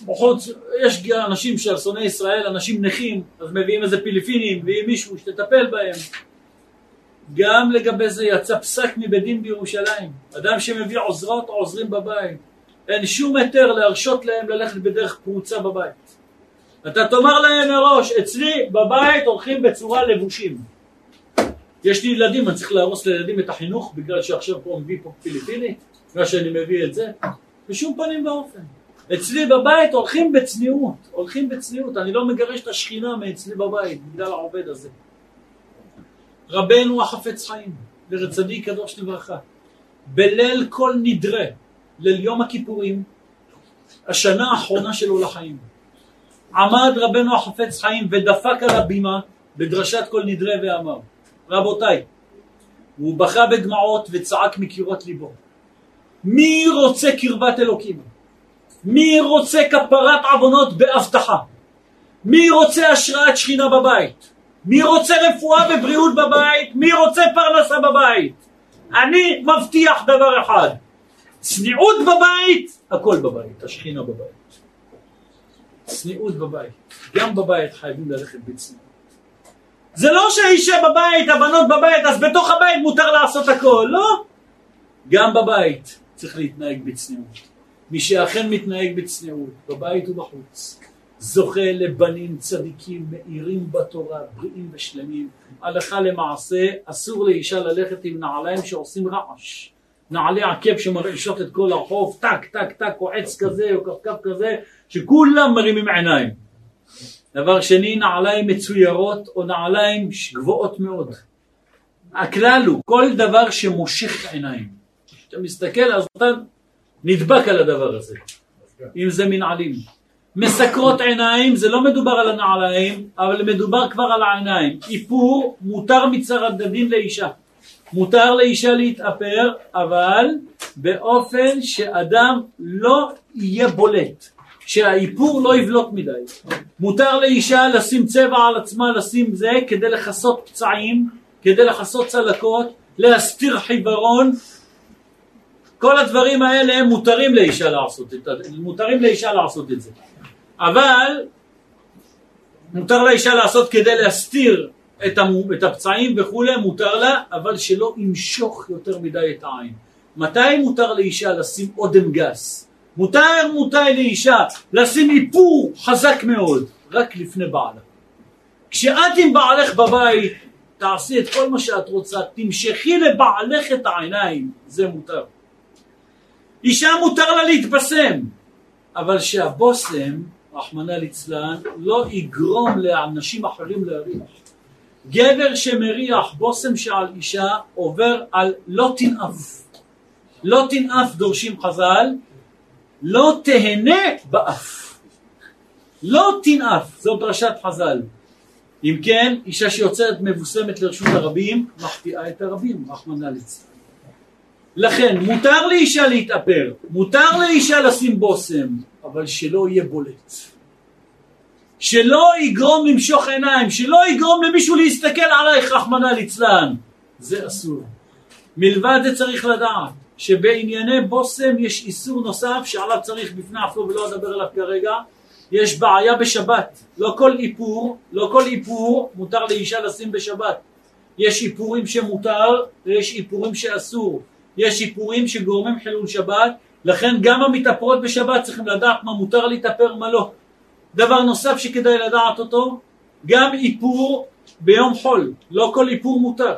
בחוץ, יש אנשים של שונאי ישראל, אנשים נכים, אז מביאים איזה פיליפינים, מביאים מישהו שתטפל בהם. גם לגבי זה יצא פסק מבית דין בירושלים. אדם שמביא עוזרות, עוזרים בבית. אין שום היתר להרשות להם ללכת בדרך פרוצה בבית. אתה תאמר להם מראש, אצלי בבית הולכים בצורה לבושים. יש לי ילדים, אני צריך להרוס לילדים את החינוך בגלל שעכשיו פה מביא פה פיליפיני, בגלל שאני מביא את זה? בשום פנים ואופן. אצלי בבית הולכים בצניעות, הולכים בצניעות, אני לא מגרש את השכינה מאצלי בבית בגלל העובד הזה. רבנו החפץ חיים, לרד צדיק קדוש לברכה, בליל כל נדרה, ליל יום הכיפורים, השנה האחרונה שלו לחיים, עמד רבנו החפץ חיים ודפק על הבימה בדרשת כל נדרה ואמר, רבותיי, הוא בכה בדמעות וצעק מקירות ליבו, מי רוצה קרבת אלוקים? מי רוצה כפרת עוונות בהבטחה? מי רוצה השראת שכינה בבית? מי רוצה רפואה ובריאות בבית? מי רוצה פרנסה בבית? אני מבטיח דבר אחד, צניעות בבית, הכל בבית, השכינה בבית. צניעות בבית. גם בבית חייבים ללכת בצניעות. זה לא שהאישה בבית, הבנות בבית, אז בתוך הבית מותר לעשות הכל, לא. גם בבית צריך להתנהג בצניעות. מי שאכן מתנהג בצניעות, בבית ובחוץ, זוכה לבנים צדיקים מאירים בתורה, בריאים ושלמים. הלכה למעשה, אסור לאישה ללכת עם נעליים שעושים רעש. נעלי עקב שמרעישות את כל הרחוב, טק, טק, טק, או עץ כזה, או כפכף כזה, שכולם מרימים עיניים. דבר שני, נעליים מצוירות או נעליים גבוהות מאוד. הכלל הוא, כל דבר שמושך עיניים. כשאתה מסתכל, אז אתה נדבק על הדבר הזה. אם זה מנעלים. מסקרות עיניים, זה לא מדובר על הנעליים, אבל מדובר כבר על העיניים. איפור מותר מצר הדין לאישה. מותר לאישה להתאפר, אבל באופן שאדם לא יהיה בולט, שהאיפור לא יבלוט מדי. מותר לאישה לשים צבע על עצמה, לשים זה, כדי לכסות פצעים, כדי לכסות צלקות, להסתיר חיוורון. כל הדברים האלה מותרים לאישה לעשות מותרים לאישה לעשות את זה. אבל מותר לאישה לעשות כדי להסתיר את, המו, את הפצעים וכולי, מותר לה, אבל שלא ימשוך יותר מדי את העין. מתי מותר לאישה לשים אודם גס? מותר מותר לאישה לשים איפור חזק מאוד, רק לפני בעלה. כשאת עם בעלך בבית, תעשי את כל מה שאת רוצה, תמשכי לבעלך את העיניים, זה מותר. אישה מותר לה להתבשם, אבל שהבושם, רחמנא ליצלן, לא יגרום לאנשים אחרים להריח. גבר שמריח בושם שעל אישה עובר על לא תנאף. לא תנאף דורשים חז"ל, לא תהנה באף. לא תנאף, זו דרשת חז"ל. אם כן, אישה שיוצרת מבוסמת לרשות הרבים, מחטיאה את הרבים, רחמנא ליצלן. לכן, מותר לאישה להתאפר, מותר לאישה לשים בושם, אבל שלא יהיה בולט. שלא יגרום למשוך עיניים, שלא יגרום למישהו להסתכל עלייך, רחמנא ליצלן. זה אסור. מלבד זה צריך לדעת שבענייני בושם יש איסור נוסף שעליו צריך בפני עצמו ולא אדבר עליו כרגע, יש בעיה בשבת. לא כל איפור, לא כל איפור מותר לאישה לשים בשבת. יש איפורים שמותר ויש איפורים שאסור. יש איפורים שגורמים חילול שבת, לכן גם המתאפרות בשבת צריכים לדעת מה מותר להתאפר מה לא. דבר נוסף שכדאי לדעת אותו, גם איפור ביום חול, לא כל איפור מותר.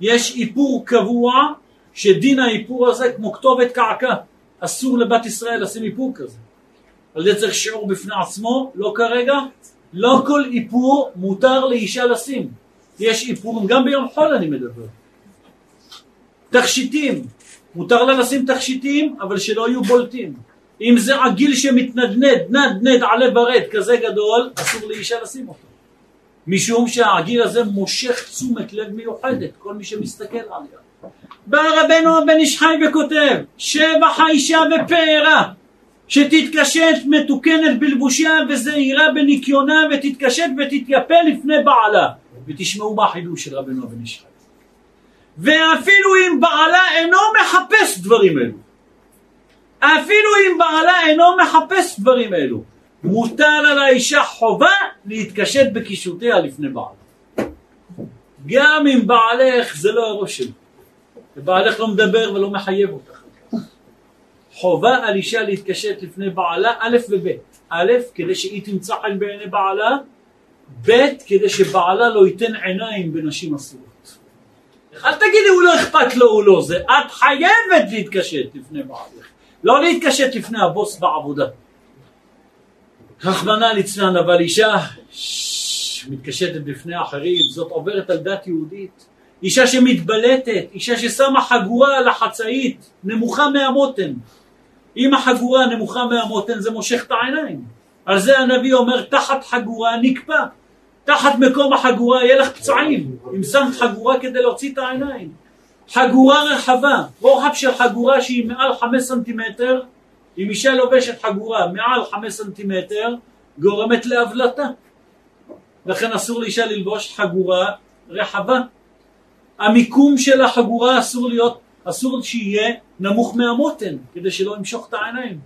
יש איפור קבוע שדין האיפור הזה כמו כתובת קעקע. אסור לבת ישראל לשים איפור כזה. על זה צריך שיעור בפני עצמו, לא כרגע. לא כל איפור מותר לאישה לשים. יש איפורים, גם ביום חול אני מדבר. תכשיטים, מותר לה לשים תכשיטים, אבל שלא יהיו בולטים. אם זה עגיל שמתנדנד, נד נד עלה ברד כזה גדול, אסור לאישה לשים אותו. משום שהעגיל הזה מושך תשומת לב מיוחדת, כל מי שמסתכל עליה. בא רבנו הבן איש חי וכותב, שבח האישה ופארה, שתתקשט מתוקנת בלבושיה וזהירה בניקיונה ותתקשט ותתייפה לפני בעלה. ותשמעו מה החידוש של רבנו הבן איש חי. ואפילו אם בעלה אינו מחפש דברים אלו, אפילו אם בעלה אינו מחפש דברים אלו, מוטל על האישה חובה להתקשט בקישותיה לפני בעלה. גם אם בעלך זה לא הראש שלו, ובעלך לא מדבר ולא מחייב אותך. חובה על אישה להתקשט לפני בעלה, א' וב'. א', כדי שהיא תמצא חן בעיני בעלה, ב', כדי שבעלה לא ייתן עיניים בנשים אסורות. אל תגידי הוא לא אכפת לו, הוא לא זה. את חייבת להתקשט לפני בעלך. לא להתקשט לפני הבוס בעבודה. רחמנא ליצלן, אבל אישה מתקשטת בפני אחרים, זאת עוברת על דת יהודית. אישה שמתבלטת, אישה ששמה חגורה על החצאית, נמוכה מהמותן. אם החגורה נמוכה מהמותן זה מושך את העיניים. על זה הנביא אומר תחת חגורה נקפא. תחת מקום החגורה יהיה לך פצעים. אם שמת חגורה כדי להוציא את העיניים. חגורה רחבה, רוחב של חגורה שהיא מעל חמש סנטימטר, אם אישה לובשת חגורה מעל חמש סנטימטר, גורמת להבלטה. לכן אסור לאישה ללבוש חגורה רחבה. המיקום של החגורה אסור להיות, אסור שיהיה נמוך מהמותן, כדי שלא ימשוך את העיניים.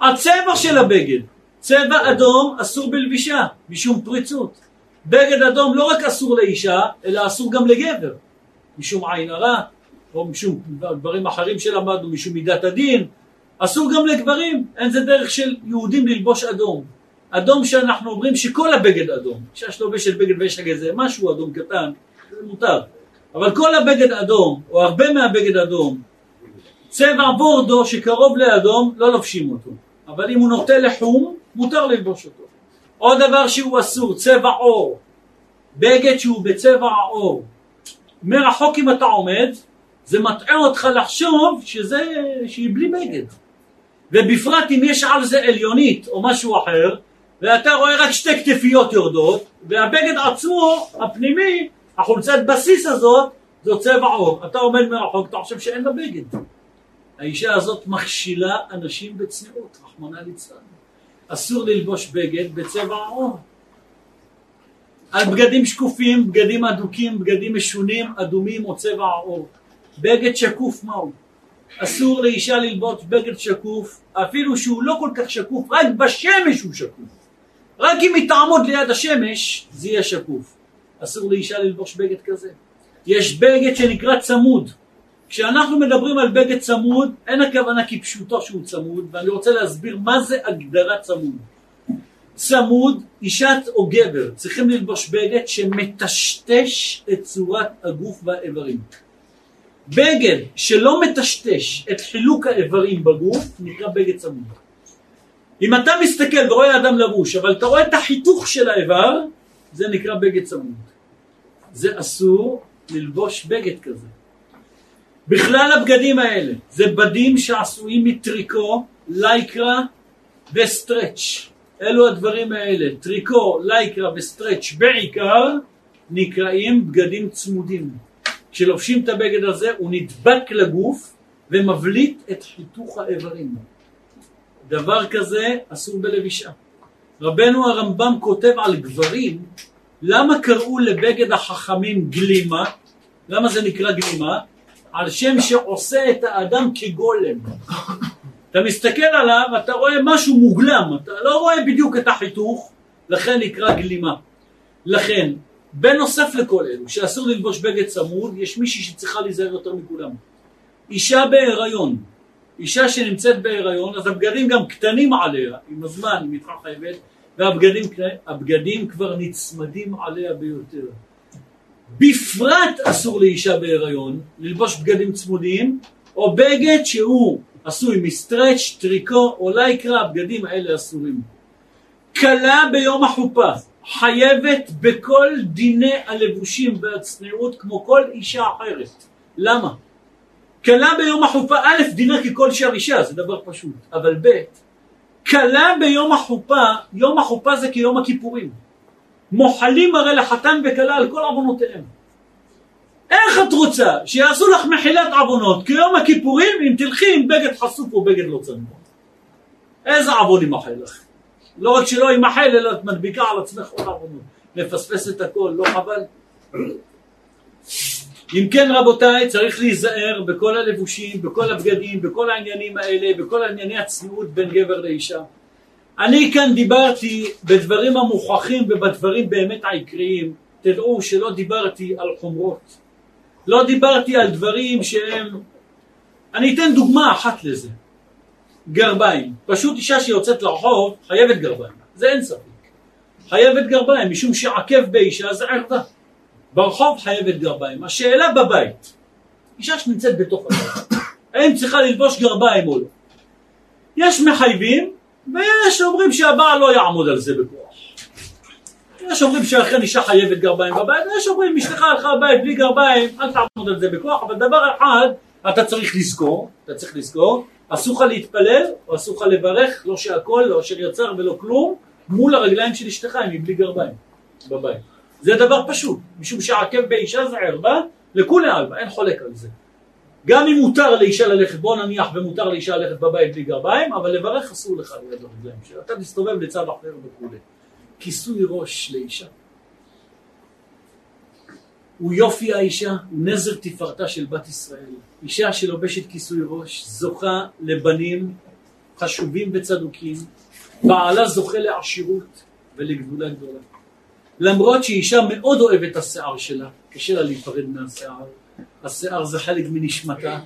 הצבע של הבגד, צבע אדום אסור בלבישה, משום פריצות. בגד אדום לא רק אסור לאישה, אלא אסור גם לגבר. משום עין הרע, או משום דברים אחרים שלמדנו, משום מידת הדין, אסור גם לגברים, אין זה דרך של יהודים ללבוש אדום. אדום שאנחנו אומרים שכל הבגד אדום, אישה שלובשת בגד ויש לה איזה משהו אדום קטן, זה מותר. אבל כל הבגד אדום, או הרבה מהבגד אדום, צבע בורדו שקרוב לאדום, לא לובשים אותו. אבל אם הוא נוטה לחום, מותר ללבוש אותו. עוד דבר שהוא אסור, צבע עור. בגד שהוא בצבע העור. מרחוק אם אתה עומד, זה מטעה אותך לחשוב שזה, שהיא בלי בגד. ובפרט אם יש על זה עליונית או משהו אחר, ואתה רואה רק שתי כתפיות יורדות, והבגד עצמו, הפנימי, החולצת בסיס הזאת, זו צבע עור. אתה עומד מרחוק, אתה חושב שאין לה בגד. האישה הזאת מכשילה אנשים בצניעות, רחמנא ליצלן. אסור ללבוש בגד בצבע העור. על בגדים שקופים, בגדים אדוקים, בגדים משונים, אדומים או צבע העור. בגד שקוף מהו? אסור לאישה ללבוש בגד שקוף, אפילו שהוא לא כל כך שקוף, רק בשמש הוא שקוף. רק אם היא תעמוד ליד השמש, זה יהיה שקוף. אסור לאישה ללבוש בגד כזה. יש בגד שנקרא צמוד. כשאנחנו מדברים על בגד צמוד, אין הכוונה כפשוטו שהוא צמוד, ואני רוצה להסביר מה זה הגדרת צמוד. צמוד, אישה או גבר צריכים ללבוש בגד שמטשטש את צורת הגוף והאיברים. בגד שלא מטשטש את חילוק האיברים בגוף נקרא בגד צמוד. אם אתה מסתכל ורואה אדם לבוש אבל אתה רואה את החיתוך של האיבר זה נקרא בגד צמוד. זה אסור ללבוש בגד כזה. בכלל הבגדים האלה זה בדים שעשויים מטריקו, לייקרה וסטרץ'. אלו הדברים האלה, טריקו, לייקרה וסטרץ' בעיקר, נקראים בגדים צמודים. כשלובשים את הבגד הזה הוא נדבק לגוף ומבליט את חיתוך האיברים. דבר כזה אסור בלבישה. רבנו הרמב"ם כותב על גברים, למה קראו לבגד החכמים גלימה? למה זה נקרא גלימה? על שם שעושה את האדם כגולם. אתה מסתכל עליו, אתה רואה משהו מוגלם, אתה לא רואה בדיוק את החיתוך, לכן נקרא גלימה. לכן, בנוסף לכל אלו, שאסור ללבוש בגד צמוד, יש מישהי שצריכה להיזהר יותר מכולם. אישה בהיריון, אישה שנמצאת בהיריון, אז הבגדים גם קטנים עליה, עם הזמן היא מתרחבת, והבגדים כבר נצמדים עליה ביותר. בפרט אסור לאישה בהיריון ללבוש בגדים צמודים, או בגד שהוא עשוי מסטרץ', טריקו או לייקרה, הבגדים האלה אסורים. כלה ביום החופה חייבת בכל דיני הלבושים והצניעות כמו כל אישה אחרת. למה? כלה ביום החופה, א', דינה ככל שאר אישה, זה דבר פשוט, אבל ב', כלה ביום החופה, יום החופה זה כיום הכיפורים. מוחלים הרי לחתן וכלה על כל עוונותיהם. איך את רוצה שיעשו לך מחילת עוונות כיום הכיפורים אם תלכי עם בגד חשוף או בגד לא צנוע? איזה עוון ימחל לך? לא רק שלא ימחל אלא את מדביקה על עצמך עוד עוונות. מפספס את הכל, לא חבל? אם כן רבותיי צריך להיזהר בכל הלבושים, בכל הבגדים, בכל העניינים האלה, בכל ענייני הצניעות בין גבר לאישה. אני כאן דיברתי בדברים המוכחים ובדברים באמת העיקריים. תדעו שלא דיברתי על חומרות. לא דיברתי על דברים שהם... אני אתן דוגמה אחת לזה. גרביים. פשוט אישה שיוצאת לרחוב חייבת גרביים. זה אין ספק. חייבת גרביים משום שעקב באישה זה ערווה. ברחוב חייבת גרביים. השאלה בבית, אישה שנמצאת בתוך הבית, האם צריכה ללבוש גרביים או לא? יש מחייבים ויש אומרים שהבעל לא יעמוד על זה בכוח. יש אומרים שאכן אישה חייבת גרביים בבית, ויש אומרים אשתך הלכה לבית בלי גרביים, אל תעמוד על זה בכוח, אבל דבר אחד אתה צריך לזכור, אתה צריך לזכור, אסור לך להתפלל או אסור לך לברך, לא שהכל, לא אשר יצר ולא כלום, מול הרגליים של אשתך אם היא בלי גרביים בבית. זה דבר פשוט, משום שעקב באישה זה ערווה, לכולי עלמא, אין חולק על זה. גם אם מותר לאישה ללכת, בוא נניח ומותר לאישה ללכת בבית בלי גרביים, אבל לברך אסור לך ליד הרגליים שלה, אתה תסתובב לצד אחר וכולי. כיסוי ראש לאישה. הוא יופי האישה, הוא נזר תפארתה של בת ישראל. אישה שלובשת כיסוי ראש זוכה לבנים חשובים וצדוקים, בעלה זוכה לעשירות ולגדולה גדולה. למרות שאישה מאוד אוהבת את השיער שלה, קשה לה להיפרד מהשיער, השיער זה חלק מנשמתה,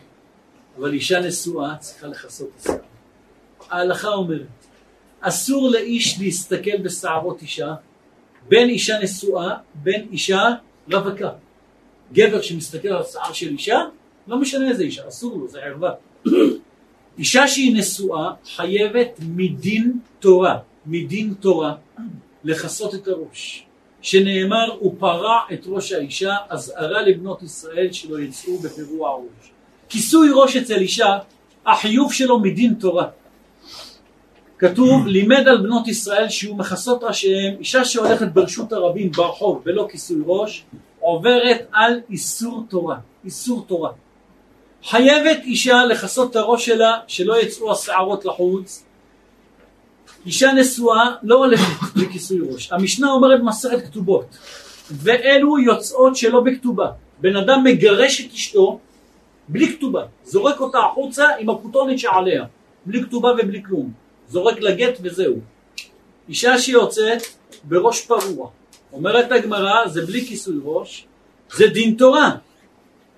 אבל אישה נשואה צריכה לכסות את השיער. ההלכה אומרת, אסור לאיש להסתכל בשערות אישה, בין אישה נשואה, בין אישה רווקה. גבר שמסתכל על השיער של אישה, לא משנה איזה אישה, אסור לו, זה ערווה. אישה שהיא נשואה חייבת מדין תורה, מדין תורה, לכסות את הראש. שנאמר, הוא פרע את ראש האישה, אזהרה לבנות ישראל שלא יצאו בפירוע הראש. כיסוי ראש אצל אישה, החיוב שלו מדין תורה. כתוב, לימד על בנות ישראל שיהיו מכסות ראשיהם, אישה שהולכת ברשות הרבים ברחוב ולא כיסוי ראש, עוברת על איסור תורה, איסור תורה. חייבת אישה לכסות את הראש שלה, שלא יצאו השערות לחוץ. אישה נשואה לא הולכת בכיסוי ראש. המשנה אומרת מסרת כתובות, ואלו יוצאות שלא בכתובה. בן אדם מגרש את אשתו בלי כתובה, זורק אותה החוצה עם הכותונת שעליה, בלי כתובה ובלי כלום. זורק לגט וזהו. אישה שיוצאת בראש פרוע, אומרת הגמרא, זה בלי כיסוי ראש, זה דין תורה.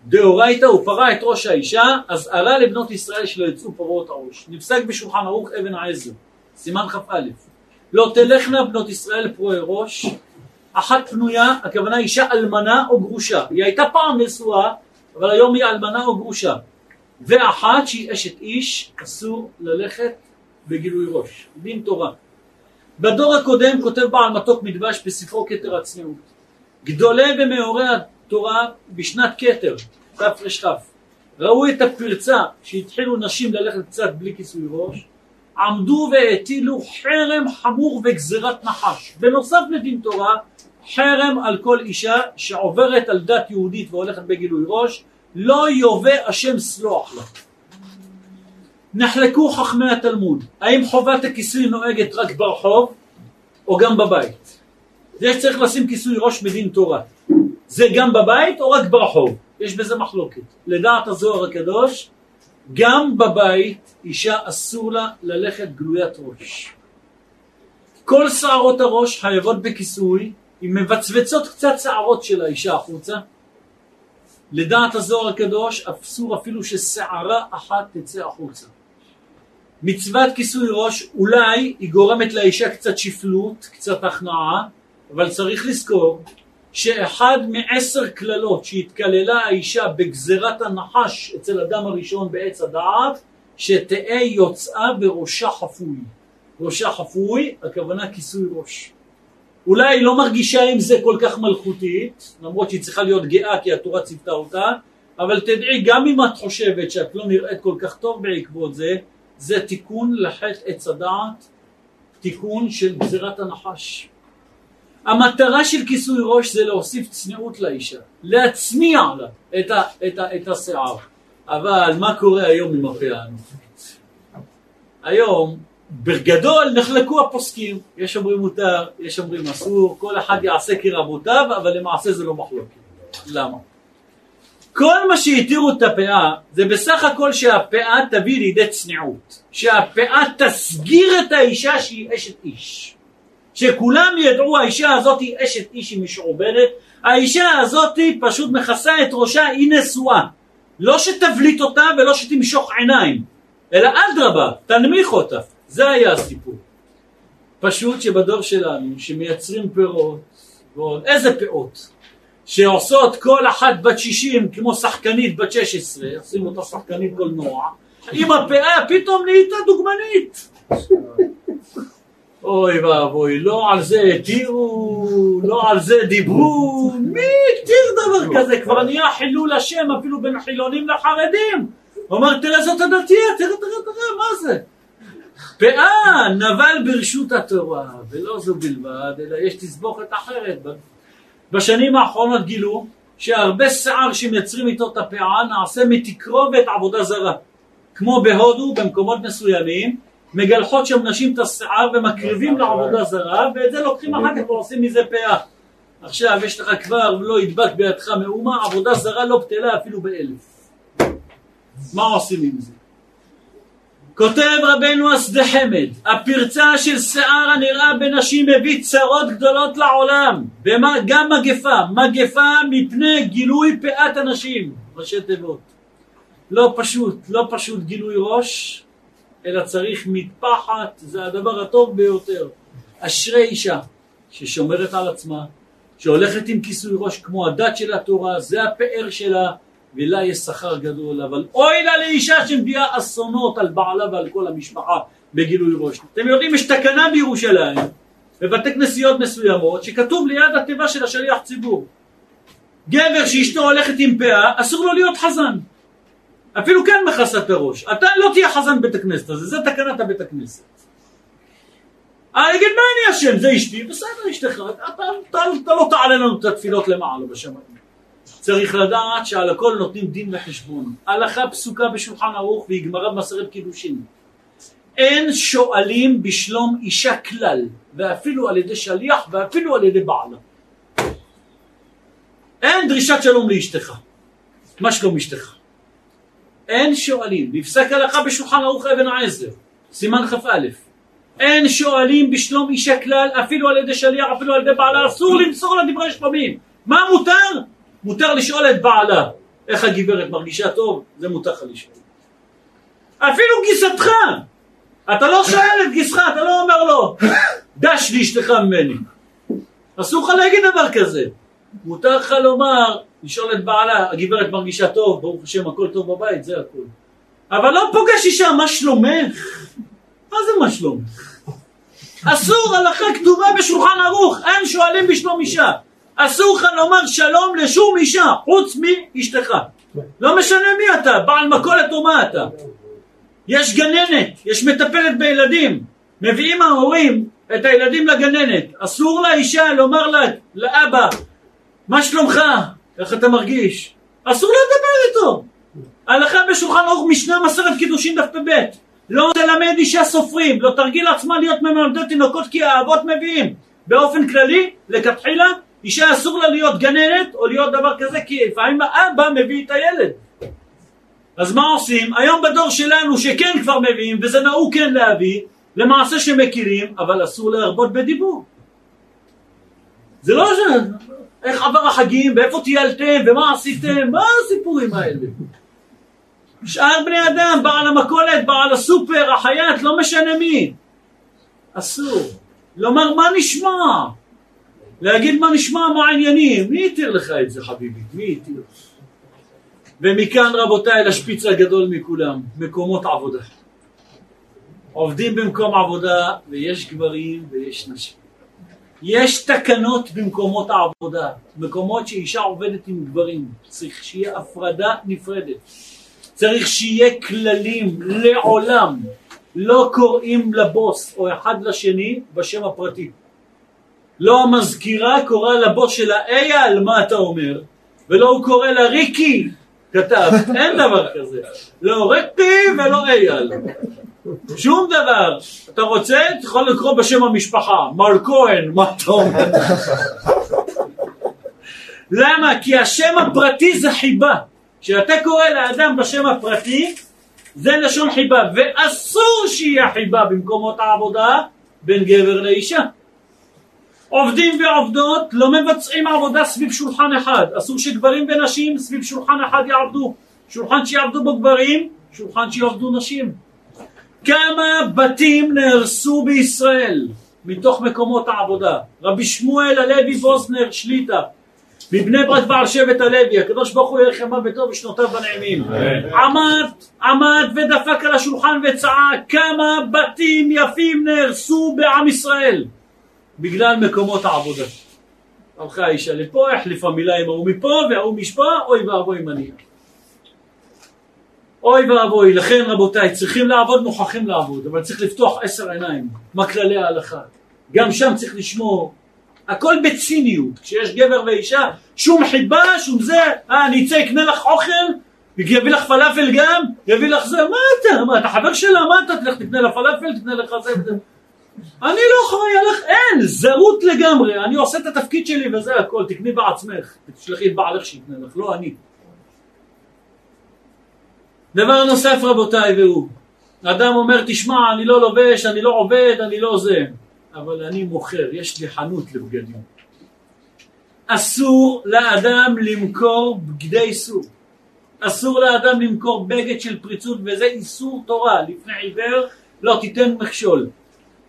דאורייתא הוא פרע את ראש האישה, אז אזהרה לבנות ישראל שלא יצאו פרעות הראש. נפסק בשולחן ערוך אבן העזר, סימן כ"א. לא תלכנה בנות ישראל פרועי ראש, אחת פנויה, הכוונה אישה אלמנה או גרושה. היא הייתה פעם נשואה, אבל היום היא אלמנה או גרושה. ואחת שהיא אשת איש, אסור ללכת בגילוי ראש, דין תורה. בדור הקודם כותב בעל מתוק מדבש בספרו כתר הצניעות. גדולי ומאורי התורה בשנת כתר, תרכ, ראו את הפרצה שהתחילו נשים ללכת קצת בלי כיסוי ראש, עמדו והטילו חרם חמור וגזירת נחש. בנוסף לדין תורה, חרם על כל אישה שעוברת על דת יהודית והולכת בגילוי ראש, לא יובא השם סלוח לה. נחלקו חכמי התלמוד, האם חובת הכיסוי נוהגת רק ברחוב או גם בבית? זה שצריך לשים כיסוי ראש בדין תורה, זה גם בבית או רק ברחוב? יש בזה מחלוקת. לדעת הזוהר הקדוש, גם בבית אישה אסור לה ללכת גלוית ראש. כל שערות הראש חייבות בכיסוי, אם מבצבצות קצת שערות של האישה החוצה. לדעת הזוהר הקדוש אסור אפילו ששערה אחת תצא החוצה. מצוות כיסוי ראש אולי היא גורמת לאישה קצת שפלות, קצת הכנעה, אבל צריך לזכור שאחד מעשר קללות שהתקללה האישה בגזרת הנחש אצל אדם הראשון בעץ הדעת, שתהא יוצאה וראשה חפוי. ראשה חפוי, הכוונה כיסוי ראש. אולי היא לא מרגישה עם זה כל כך מלכותית, למרות שהיא צריכה להיות גאה כי התורה ציוותה אותה, אבל תדעי, גם אם את חושבת שאת לא נראית כל כך טוב בעקבות זה, זה תיקון לחטא עץ הדעת, תיקון של גזירת הנחש. המטרה של כיסוי ראש זה להוסיף צניעות לאישה, להצניע לה את, ה, את, ה, את השיער. אבל מה קורה היום עם הפאה הנוכחית? היום בגדול נחלקו הפוסקים, יש אומרים מותר, יש אומרים אסור, כל אחד יעשה כרבותיו, אבל למעשה זה לא מחלוקת. למה? כל מה שהתירו את הפאה זה בסך הכל שהפאה תביא לידי צניעות, שהפאה תסגיר את האישה שהיא אשת איש. שכולם ידעו האישה הזאת היא אשת איש היא משועבדת, האישה הזאת פשוט מכסה את ראשה, היא נשואה. לא שתבליט אותה ולא שתמשוך עיניים, אלא אדרבה, תנמיך אותה. זה היה הסיפור. פשוט שבדור שלנו, שמייצרים פירות, ועוד איזה פאות, שעושות כל אחת בת 60 כמו שחקנית בת 16, עושים אותה שחקנית קולנוע, עם הפאה פתאום נהייתה דוגמנית. אוי ואבוי, לא על זה התירו, לא על זה דיברו, מי התיר דבר כזה? כבר נהיה חילול השם אפילו בין חילונים לחרדים. הוא אומר, תראה זאת הדתייה, תראה, תראה, תראה, מה זה? פאה נבל ברשות התורה, ולא זו בלבד, אלא יש תסבוכת אחרת. בשנים האחרונות גילו שהרבה שיער שמייצרים איתו את הפאה נעשה מתקרובת עבודה זרה. כמו בהודו, במקומות מסוימים, מגלחות שם נשים את השיער ומקריבים לעבודה זרה, ואת זה לוקחים אחר כך ועושים מזה פאה. עכשיו יש לך כבר לא ידבק בידך מאומה, עבודה זרה לא בטלה אפילו באלף. מה עושים עם זה? כותב רבנו השדה חמד, הפרצה של שיער הנראה בנשים מביא צרות גדולות לעולם, גם מגפה, מגפה מפני גילוי פאת הנשים, ראשי תיבות. לא פשוט, לא פשוט גילוי ראש, אלא צריך מטפחת, זה הדבר הטוב ביותר. אשרי אישה ששומרת על עצמה, שהולכת עם כיסוי ראש כמו הדת של התורה, זה הפאר שלה, ולה יש שכר גדול, אבל אוי לה לאישה שמביאה אסונות על בעלה ועל כל המשפחה בגילוי ראש. אתם יודעים, יש תקנה בירושלים, בבתי כנסיות מסוימות, שכתוב ליד התיבה של השליח ציבור. גבר שאשתו הולכת עם פאה, אסור לו להיות חזן. אפילו כן מכסה את הראש. אתה לא תהיה חזן בית הכנסת הזה, זה תקנת הבית הכנסת. אני אגיד מה אני אשם, זה אשתי, בסדר אשתך, אתה לא תעלה לנו את התפילות למעלה בשמיים. צריך לדעת שעל הכל נותנים דין וחשבון. הלכה פסוקה בשולחן ערוך והיא גמרא במסרת קידושין. אין שואלים בשלום אישה כלל, ואפילו על ידי שליח ואפילו על ידי בעלה. אין דרישת שלום לאשתך. מה שלום אשתך? אין שואלים, בפסק הלכה בשולחן ערוך אבן העזר, סימן כ"א, אין שואלים בשלום אישה כלל, אפילו על ידי שליח, אפילו על ידי בעלה, אסור למסור לה דברי שלומים. מה מותר? מותר לשאול את בעלה, איך הגברת מרגישה טוב, זה מותר לך לשאול. אפילו גיסתך, אתה לא שואל את גיסך, אתה לא אומר לו, דש לאשתך ממני. אסור לך להגיד דבר כזה. מותר לך לומר, לשאול את בעלה, הגברת מרגישה טוב, ברוך השם הכל טוב בבית, זה הכל. אבל לא פוגש אישה, מה שלומך? מה זה מה שלומך? אסור הלכה כתובה בשולחן ערוך, אין שואלים בשלום אישה. אסור לך לומר שלום לשום אישה, חוץ מאשתך. לא משנה מי אתה, בעל מכולת או מה אתה. יש גננת, יש מטפלת בילדים, מביאים ההורים את הילדים לגננת, אסור לאישה לומר לאבא, מה שלומך? איך אתה מרגיש? אסור לדבר איתו. הלכה בשולחן ערוך משנה מסרת קידושין דף פ"ב לא תלמד אישה סופרים, לא תרגיל לעצמה להיות ממלמדי תינוקות כי האבות מביאים. באופן כללי, לכתחילה, אישה אסור לה להיות גננת או להיות דבר כזה כי לפעמים האבא מביא את הילד. אז מה עושים? היום בדור שלנו שכן כבר מביאים וזה נהוג כן להביא למעשה שמכירים אבל אסור להרבות בדיבור. זה לא ש... איך עבר החגים ואיפה טיילתם ומה עשיתם מה הסיפורים האלה? שאר בני אדם, בעל המכולת, בעל הסופר, החייט, לא משנה מי. אסור. לומר מה נשמע? להגיד מה נשמע, מה העניינים. מי התיר לך את זה חביבי? מי התיר? ומכאן רבותיי לשפיץ הגדול מכולם, מקומות עבודה. עובדים במקום עבודה ויש גברים ויש נשים. יש תקנות במקומות העבודה, מקומות שאישה עובדת עם גברים, צריך שיהיה הפרדה נפרדת. צריך שיהיה כללים לעולם. לא קוראים לבוס או אחד לשני בשם הפרטי. לא המזכירה קוראה לבוס שלה אייל, מה אתה אומר? ולא הוא קורא לה ריקי, כתב, אין דבר כזה. לא ריקי ולא אייל. שום דבר. אתה רוצה? אתה יכול לקרוא בשם המשפחה, מר כהן, מה אתה אומר? למה? כי השם הפרטי זה חיבה. כשאתה קורא לאדם בשם הפרטי, זה לשון חיבה, ואסור שיהיה חיבה במקומות העבודה בין גבר לאישה. עובדים ועובדות לא מבצעים עבודה סביב שולחן אחד, אסור שגברים ונשים סביב שולחן אחד יעבדו, שולחן שיעבדו בו גברים, שולחן שיעבדו נשים. כמה בתים נהרסו בישראל מתוך מקומות העבודה? רבי שמואל הלוי ווזנר שליטה מבני ברק בעל שבט הלוי, הקדוש ברוך הוא ירחמה בטוב ושנותיו בנעימים. עמד, עמד ודפק על השולחן וצעק כמה בתים יפים נהרסו בעם ישראל בגלל מקומות העבודה. הלכה האישה לפה, החליפה מילה עם ההוא מפה וההוא משפה, אוי ואבוי אני. אוי ואבוי, לכן רבותיי, צריכים לעבוד, מוכרחים לעבוד, אבל צריך לפתוח עשר עיניים, מה כללי ההלכה. גם שם צריך לשמור. הכל בציניות, כשיש גבר ואישה, שום חיבה, שום זה, אה, אני אצא, אקנה לך אוכל, יביא לך פלאפל גם, יביא לך זה, מה אתה, מה אתה חבר שלה, מה אתה, תלך תקנה לה פלאפל, תקנה לך זה וזה. אני לא אחראי עליך, אין, זרות לגמרי, אני עושה את התפקיד שלי וזה הכל, תקני בעצמך, תשלחי את בעלך שיקנה לך, לא אני. דבר נוסף רבותיי והוא, אדם אומר תשמע אני לא לובש, אני לא עובד, אני לא זה אבל אני מוכר, יש לי חנות לבגדים. אסור לאדם למכור בגדי סוג. אסור לאדם למכור בגד של פריצות וזה איסור תורה לפני עיוור לא תיתן מכשול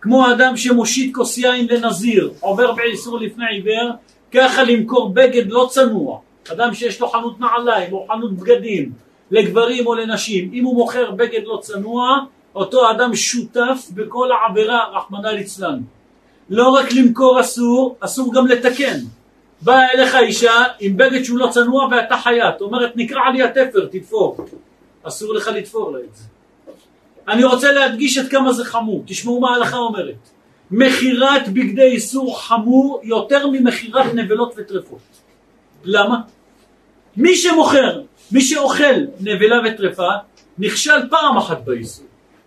כמו אדם שמושיט כוס יין לנזיר עובר באיסור לפני עיוור ככה למכור בגד לא צנוע אדם שיש לו חנות נעליים או חנות בגדים לגברים או לנשים אם הוא מוכר בגד לא צנוע אותו אדם שותף בכל העבירה רחמנא ליצלן לא רק למכור אסור, אסור גם לתקן. באה אליך אישה עם בגד שהוא לא צנוע ואתה חייט, אומרת נקרע לי התפר, תתפור. אסור לך לתפור לה את זה. אני רוצה להדגיש עד כמה זה חמור, תשמעו מה ההלכה אומרת. מכירת בגדי איסור חמור יותר ממכירת נבלות וטרפות. למה? מי שמוכר, מי שאוכל נבלה וטרפה, נכשל פעם אחת באיסור.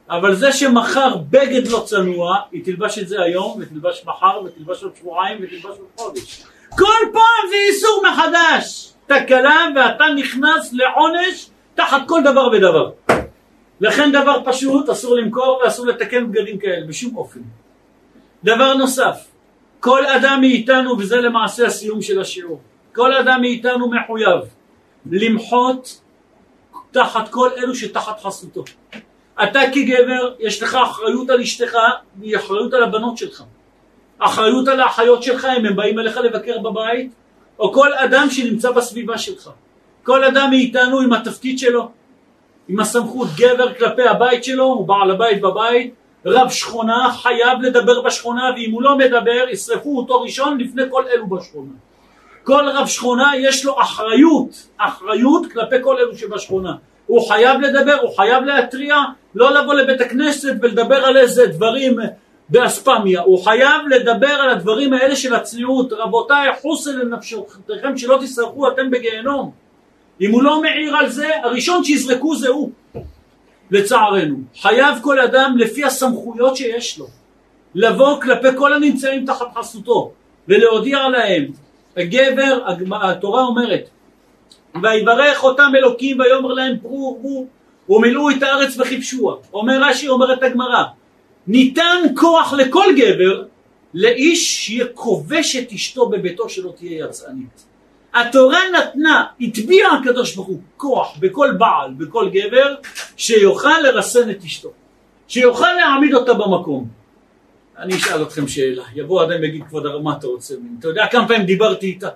אבל זה שמכר בגד לא צנוע, היא תלבש את זה היום, ותלבש מחר, ותלבש עוד שבועיים, ותלבש עוד חודש. כל פעם זה איסור מחדש. תקלה ואתה נכנס לעונש תחת כל דבר ודבר. לכן דבר פשוט, אסור למכור ואסור לתקן בגדים כאלה, בשום אופן. דבר נוסף, כל אדם מאיתנו, וזה למעשה הסיום של השיעור, כל אדם מאיתנו מחויב למחות תחת כל אלו שתחת חסותו. אתה כגבר, יש לך אחריות על אשתך, והיא אחריות על הבנות שלך. אחריות על האחיות שלך, אם הם באים אליך לבקר בבית, או כל אדם שנמצא בסביבה שלך. כל אדם מאיתנו עם התפקיד שלו, עם הסמכות, גבר כלפי הבית שלו, הוא בעל הבית בבית, רב שכונה חייב לדבר בשכונה, ואם הוא לא מדבר, ישרפו אותו ראשון לפני כל אלו בשכונה. כל רב שכונה יש לו אחריות, אחריות כלפי כל אלו שבשכונה. הוא חייב לדבר, הוא חייב להתריע, לא לבוא לבית הכנסת ולדבר על איזה דברים באספמיה, הוא חייב לדבר על הדברים האלה של הצניעות, רבותיי, חוסן לנפשותיכם שלא תסרחו אתם בגיהנום. אם הוא לא מעיר על זה, הראשון שיזרקו זה הוא, לצערנו. חייב כל אדם לפי הסמכויות שיש לו, לבוא כלפי כל הנמצאים תחת חסותו, ולהודיע להם. הגבר, התורה אומרת, ויברך אותם אלוקים ויאמר להם פרו ורבו ומילאו את הארץ וכיבשוה. אומר רש"י, אומרת הגמרא, ניתן כוח לכל גבר לאיש שיהיה כובש את אשתו בביתו שלא תהיה יצאנית. התורה נתנה, הטביע הקדוש ברוך הוא כוח בכל בעל, בכל גבר, שיוכל לרסן את אשתו, שיוכל להעמיד אותה במקום. אני אשאל אתכם שאלה, יבוא אדם ויגיד כבוד הרב מה אתה רוצה ממני, אתה יודע כמה פעמים דיברתי איתה?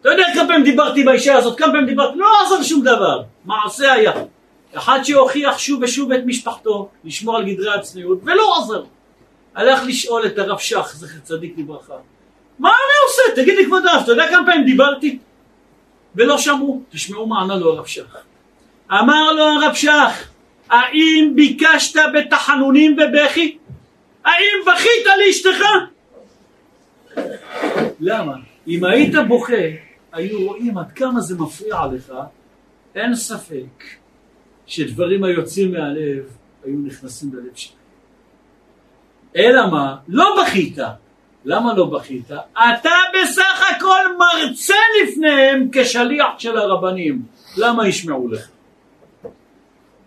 אתה יודע כמה פעמים דיברתי באישה הזאת, כמה פעמים דיברתי, לא עזר שום דבר, מעשה היה. אחד שהוכיח שוב ושוב את משפחתו, לשמור על גדרי הצניעות, ולא עזר. הלך לשאול את הרב שך, זכר צדיק לברכה, מה אני עושה? תגיד לי כבוד הרב, אתה יודע כמה פעמים דיברתי? ולא שמעו, תשמעו מה ענה לו הרב שך. אמר לו הרב שך, האם ביקשת בתחנונים ובכי? האם בכית לאשתך? למה? אם היית בוכה, היו רואים עד כמה זה מפריע לך, אין ספק שדברים היוצאים מהלב היו נכנסים ללב שלך. אלא מה? לא בכית. למה לא בכית? אתה בסך הכל מרצה לפניהם כשליח של הרבנים. למה ישמעו לך?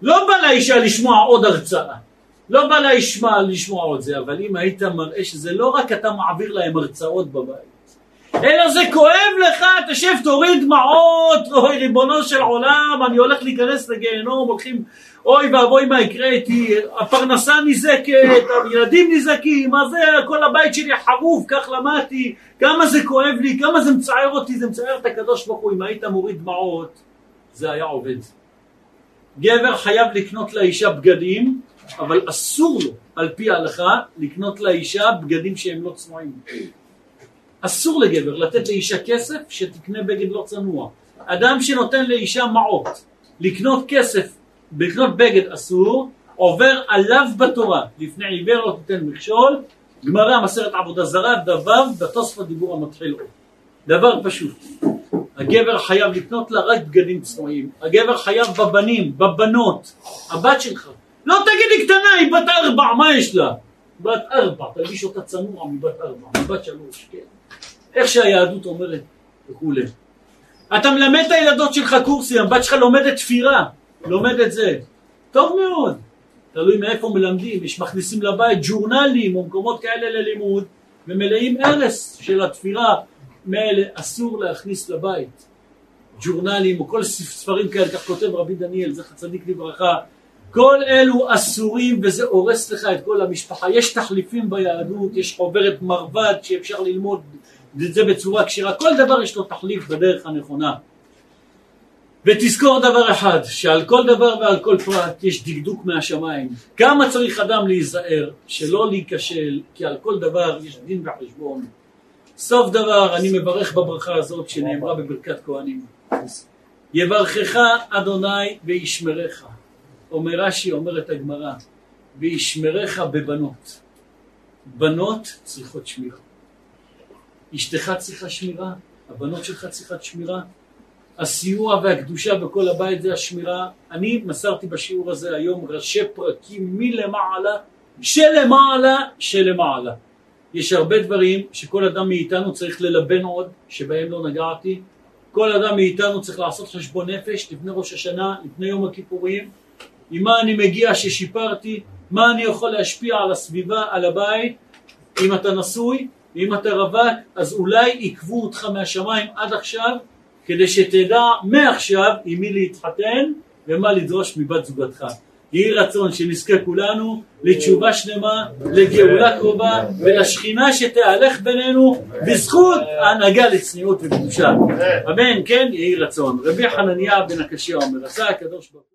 לא בא לאישה לשמוע עוד הרצאה. לא בא לאישה לשמוע עוד זה, אבל אם היית מראה שזה לא רק אתה מעביר להם הרצאות בבית, אלא זה כואב לך, תשב תוריד דמעות, אוי ריבונו של עולם, אני הולך להיכנס לגיהנום, הולכים, אוי ואבוי מה יקרה איתי, הפרנסה נזקת, הילדים נזקים, מה זה, כל הבית שלי חרוף, כך למדתי, כמה זה כואב לי, כמה זה מצער אותי, זה מצער את הקדוש ברוך הוא, אם היית מוריד דמעות, זה היה עובד. גבר חייב לקנות לאישה בגדים, אבל אסור לו, על פי ההלכה, לקנות לאישה בגדים שהם לא צנועים. אסור לגבר לתת לאישה כסף שתקנה בגד לא צנוע. אדם שנותן לאישה מעות, לקנות כסף, לקנות בגד אסור, עובר עליו בתורה. לפני עיוור לא תיתן מכשול, גמרא מסרת עבודה זרה, דבר בתוספות דיבור המתחיל עוד. דבר פשוט. הגבר חייב לקנות לה רק בגדים צנועים. הגבר חייב בבנים, בבנות, הבת שלך. לא תגיד לי קטנה, היא בת ארבע, מה יש לה? בת ארבע, תרגיש אותה צנוע מבת ארבע, מבת שלוש, כן. איך שהיהדות אומרת וכולי. אתה מלמד את הילדות שלך קורסים, הבת שלך לומדת תפירה, לומדת זה. טוב מאוד. תלוי מאיפה מלמדים, יש מכניסים לבית ג'ורנלים או מקומות כאלה ללימוד ומלאים הרס של התפירה, מאלה אסור להכניס לבית. ג'ורנלים או כל ספרים כאלה, כך כותב רבי דניאל, זכר צדיק לברכה, כל אלו אסורים וזה הורס לך את כל המשפחה. יש תחליפים ביהדות, יש חוברת מרבד שאפשר ללמוד את זה בצורה כשרה, כל דבר יש לו תחליף בדרך הנכונה. ותזכור דבר אחד, שעל כל דבר ועל כל פרט יש דקדוק מהשמיים. כמה צריך אדם להיזהר שלא להיכשל, כי על כל דבר יש דין וחשבון. סוף דבר, אני מברך בברכה הזאת שנאמרה בברכת כהנים. יברכך אדוני וישמרך. אומר רש"י, אומרת הגמרא, וישמרך בבנות. בנות צריכות שמירה. אשתך צריכה שמירה, הבנות שלך צריכת שמירה, הסיוע והקדושה בכל הבית זה השמירה. אני מסרתי בשיעור הזה היום ראשי פרקים מלמעלה, שלמעלה, שלמעלה. יש הרבה דברים שכל אדם מאיתנו צריך ללבן עוד, שבהם לא נגעתי. כל אדם מאיתנו צריך לעשות חשבון נפש לפני ראש השנה, לפני יום הכיפורים, עם מה אני מגיע ששיפרתי, מה אני יכול להשפיע על הסביבה, על הבית, אם אתה נשוי, ואם אתה רווק, אז אולי עיכבו אותך מהשמיים עד עכשיו, כדי שתדע מעכשיו עם מי להתחתן ומה לדרוש מבת זוגתך. יהי רצון שנזכה כולנו לתשובה שלמה, לגאולה קרובה ולשכינה שתהלך בינינו בזכות ההנהגה לצניעות וקדושה. אמן, כן, יהי רצון. רבי חנניה בן הקשיא אומר, עשה הקדוש ברוך